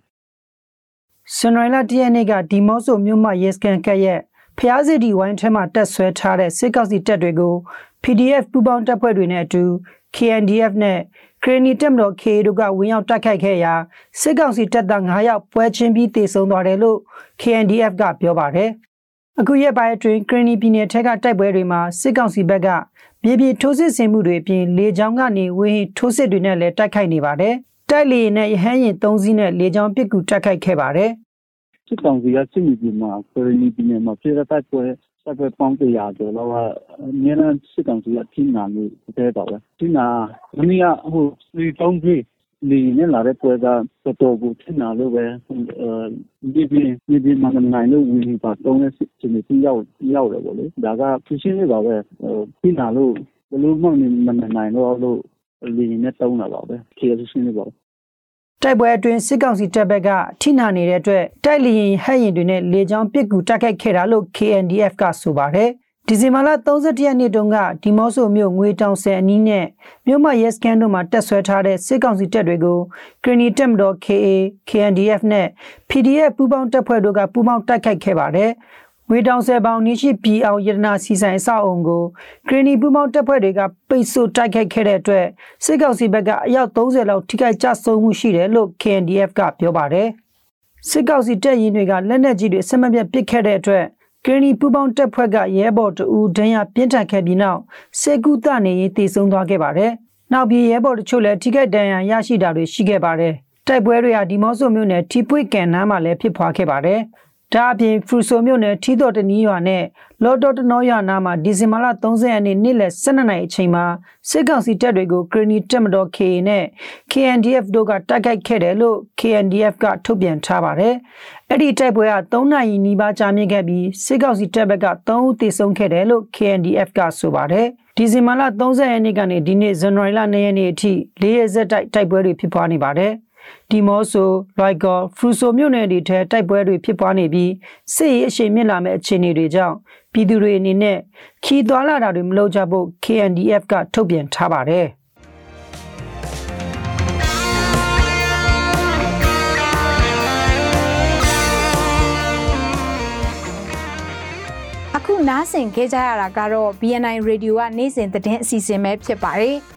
စန်ရိုင်လာတရနေ့ကဒီမော့ဆိုမြို့မှာရဲစခန်းကရဲ့ဖျားစီဒီဝိုင်းထဲမှာတက်ဆွဲထားတဲ့စစ်ကောက်စီတပ်တွေကို PDF ပူးပေါင်းတပ်ဖွဲ့တွေနဲ့အတူ KNDF နဲ့ခရနီတက်မတော် KA တို့ကဝင်ရောက်တိုက်ခိုက်ခဲ့ရာစစ်ကောင်စီတပ်သား9ယောက်ပွဲချင်းပြီးတေဆုံးသွားတယ်လို့ KNDF ကပြောပါတယ်။အခုရက်ပိုင်းအတွင်းခရနီပြည်နယ်ထက်ကတိုက်ပွဲတွေမှာစစ်ကောင်စီဘက်ကမြေပြင်ထိုးစစ်ဆင်မှုတွေအပြင်လေကြောင်းကနေဝင်းထိုးစစ်တွေနဲ့လည်းတိုက်ခိုက်နေပါတယ်။တိုက်လေနဲ့ရဟန်းရင်၃စီးနဲ့လေကြောင်းပစ်ကူတိုက်ခိုက်ခဲ့ပါတယ်။စစ်ကောင်စီကစစ်မြေပြင်မှာခရနီပြည်နယ်မှာဖြစ်တဲ့တိုက်ပွဲ ဆက်ပဲပေါင်းတရားကျော်တော့အမြဲတမ်းစစ်ကောင်စီကထိနာလို့တဲ့တော့ပဲထိနာမနေ့ကဟိုဒီတောင်းကြီးဒီနဲ့လာတဲ့ပွဲကတော်တော်ကိုထိနာလို့ပဲဒီပြင်ဒီပြင်မှာနိုင်လို့ဝင်ပါတော့တဲ့စစ်နေပြီးရောက်ရောက်တယ်ပေါ့လေဒါကဖြစ်ရှင်းနေပါပဲထိနာလို့ဘလို့မှမနိုင်တော့လို့လင်းနဲ့ တုံးတာပါပဲဖြေရှင်းနေပါတိုက်ပွဲအတွင်းစစ်ကောင်စီတပ်ဘက်ကထိနာနေတဲ့အတွက်တိုက်လျင်ဟဲ့ရင်တွေနဲ့လေကြောင်းပစ်ကူတိုက်ခိုက်ခဲ့တာလို့ KNDF ကဆိုပါတယ်ဒီဇင်ဘာလ31ရက်နေ့တုန်းကဒီမော့ဆိုမြို့ငွေတောင်ဆယ်အနီးနဲ့မြို့မရဲစကန်တို့မှာတက်ဆွဲထားတဲ့စစ်ကောင်စီတပ်တွေကိုကရီနီတက်မတော် KA KNDF နဲ့ PDF ပူးပေါင်းတပ်ဖွဲ့တို့ကပူးပေါင်းတိုက်ခိုက်ခဲ့ပါတယ် ငွေတောင်ဆယ်ပေါင်နီးရှိပြည်အောင်ရတနာစီဆိုင်အဆောက်အုံကိုဂရနီပူမောင်းတပ်ဖွဲ့တွေကပိတ်ဆို့တိုက်ခိုက်ခဲ့တဲ့အတွက်စစ်ကောင်စီဘက်ကအယောက်30လောက်ထိခိုက်ကြဆုံးမှုရှိတယ်လို့ KNDF ကပြောပါတယ်စစ်ကောင်စီတပ်ရင်းတွေကလက်နက်ကြီးတွေဆက်မပြတ်ပစ်ခဲ့တဲ့အတွက်ဂရနီပူပေါင်းတပ်ဖွဲ့ကရဲဘော်တဦးဒဏ်ရာပြင်းထန်ခဲ့ပြီးနောက်စေကူတနေရင်တည်ဆုံသွားခဲ့ပါတယ်နောက်ပြီးရဲဘော်တချို့လည်းထိခိုက်ဒဏ်ရာရရှိတာတွေရှိခဲ့ပါတယ်တိုက်ပွဲတွေဟာဒီမော့ဆိုမြို့နယ်ထီပွေကန်နားမှာလည်းဖြစ်ပွားခဲ့ပါတယ် ဒါအပြင်ဖရူဆိုမြို့နယ်ထီတော်တနီးရွာနဲ့လော်တော်တနောရွာနာမှာဒီဇင်ဘာလ30ရက်နေ့နေ့လယ်12နာရီအချိန်မှာစစ်ကောင်စီတပ်တွေကိုဂရနီတက်မတော် KA နဲ့ KNDF တို့ကတိုက်ခိုက်ခဲ့တယ်လို့ KNDF ကထုတ်ပြန်ထားပါတယ်။အဲ့ဒီတိုက်ပွဲက3နာရီနီးပါးကြာမြင့်ခဲ့ပြီးစစ်ကောင်စီတပ်ဘက်က3ဦးသေဆုံးခဲ့တယ်လို့ KNDF ကဆိုပါတယ်။ဒီဇင်ဘာလ30ရက်နေ့ကနေဒီနေ့ဇန်နဝါရီလ2ရက်နေ့အထိ၄ရက်ဆက်တိုက်တိုက်ပွဲတွေဖြစ်ပွားနေပါတယ်။ ဒီမော့ဆိုရိုက်ကောဖရူဆိုမြို့နယ်တွေထဲတိုက်ပွဲတွေဖြစ်ပွားနေပြီးစစ်ရေးအရှိန်မြင့်လာမဲ့အခြေအနေတွေကြောင့်ပြည်သူတွေအနေနဲ့ခီးသွွာလာတာတွေမလုပ်ကြဖို့ KNDF ကထုတ်ပြန်ထားပါတယ်အခုနားဆင်ခဲ့ကြရတာကတော့ BNI Radio ကနေ့စဉ်သတင်းအစီအစဉ်ပဲဖြစ်ပါတယ်။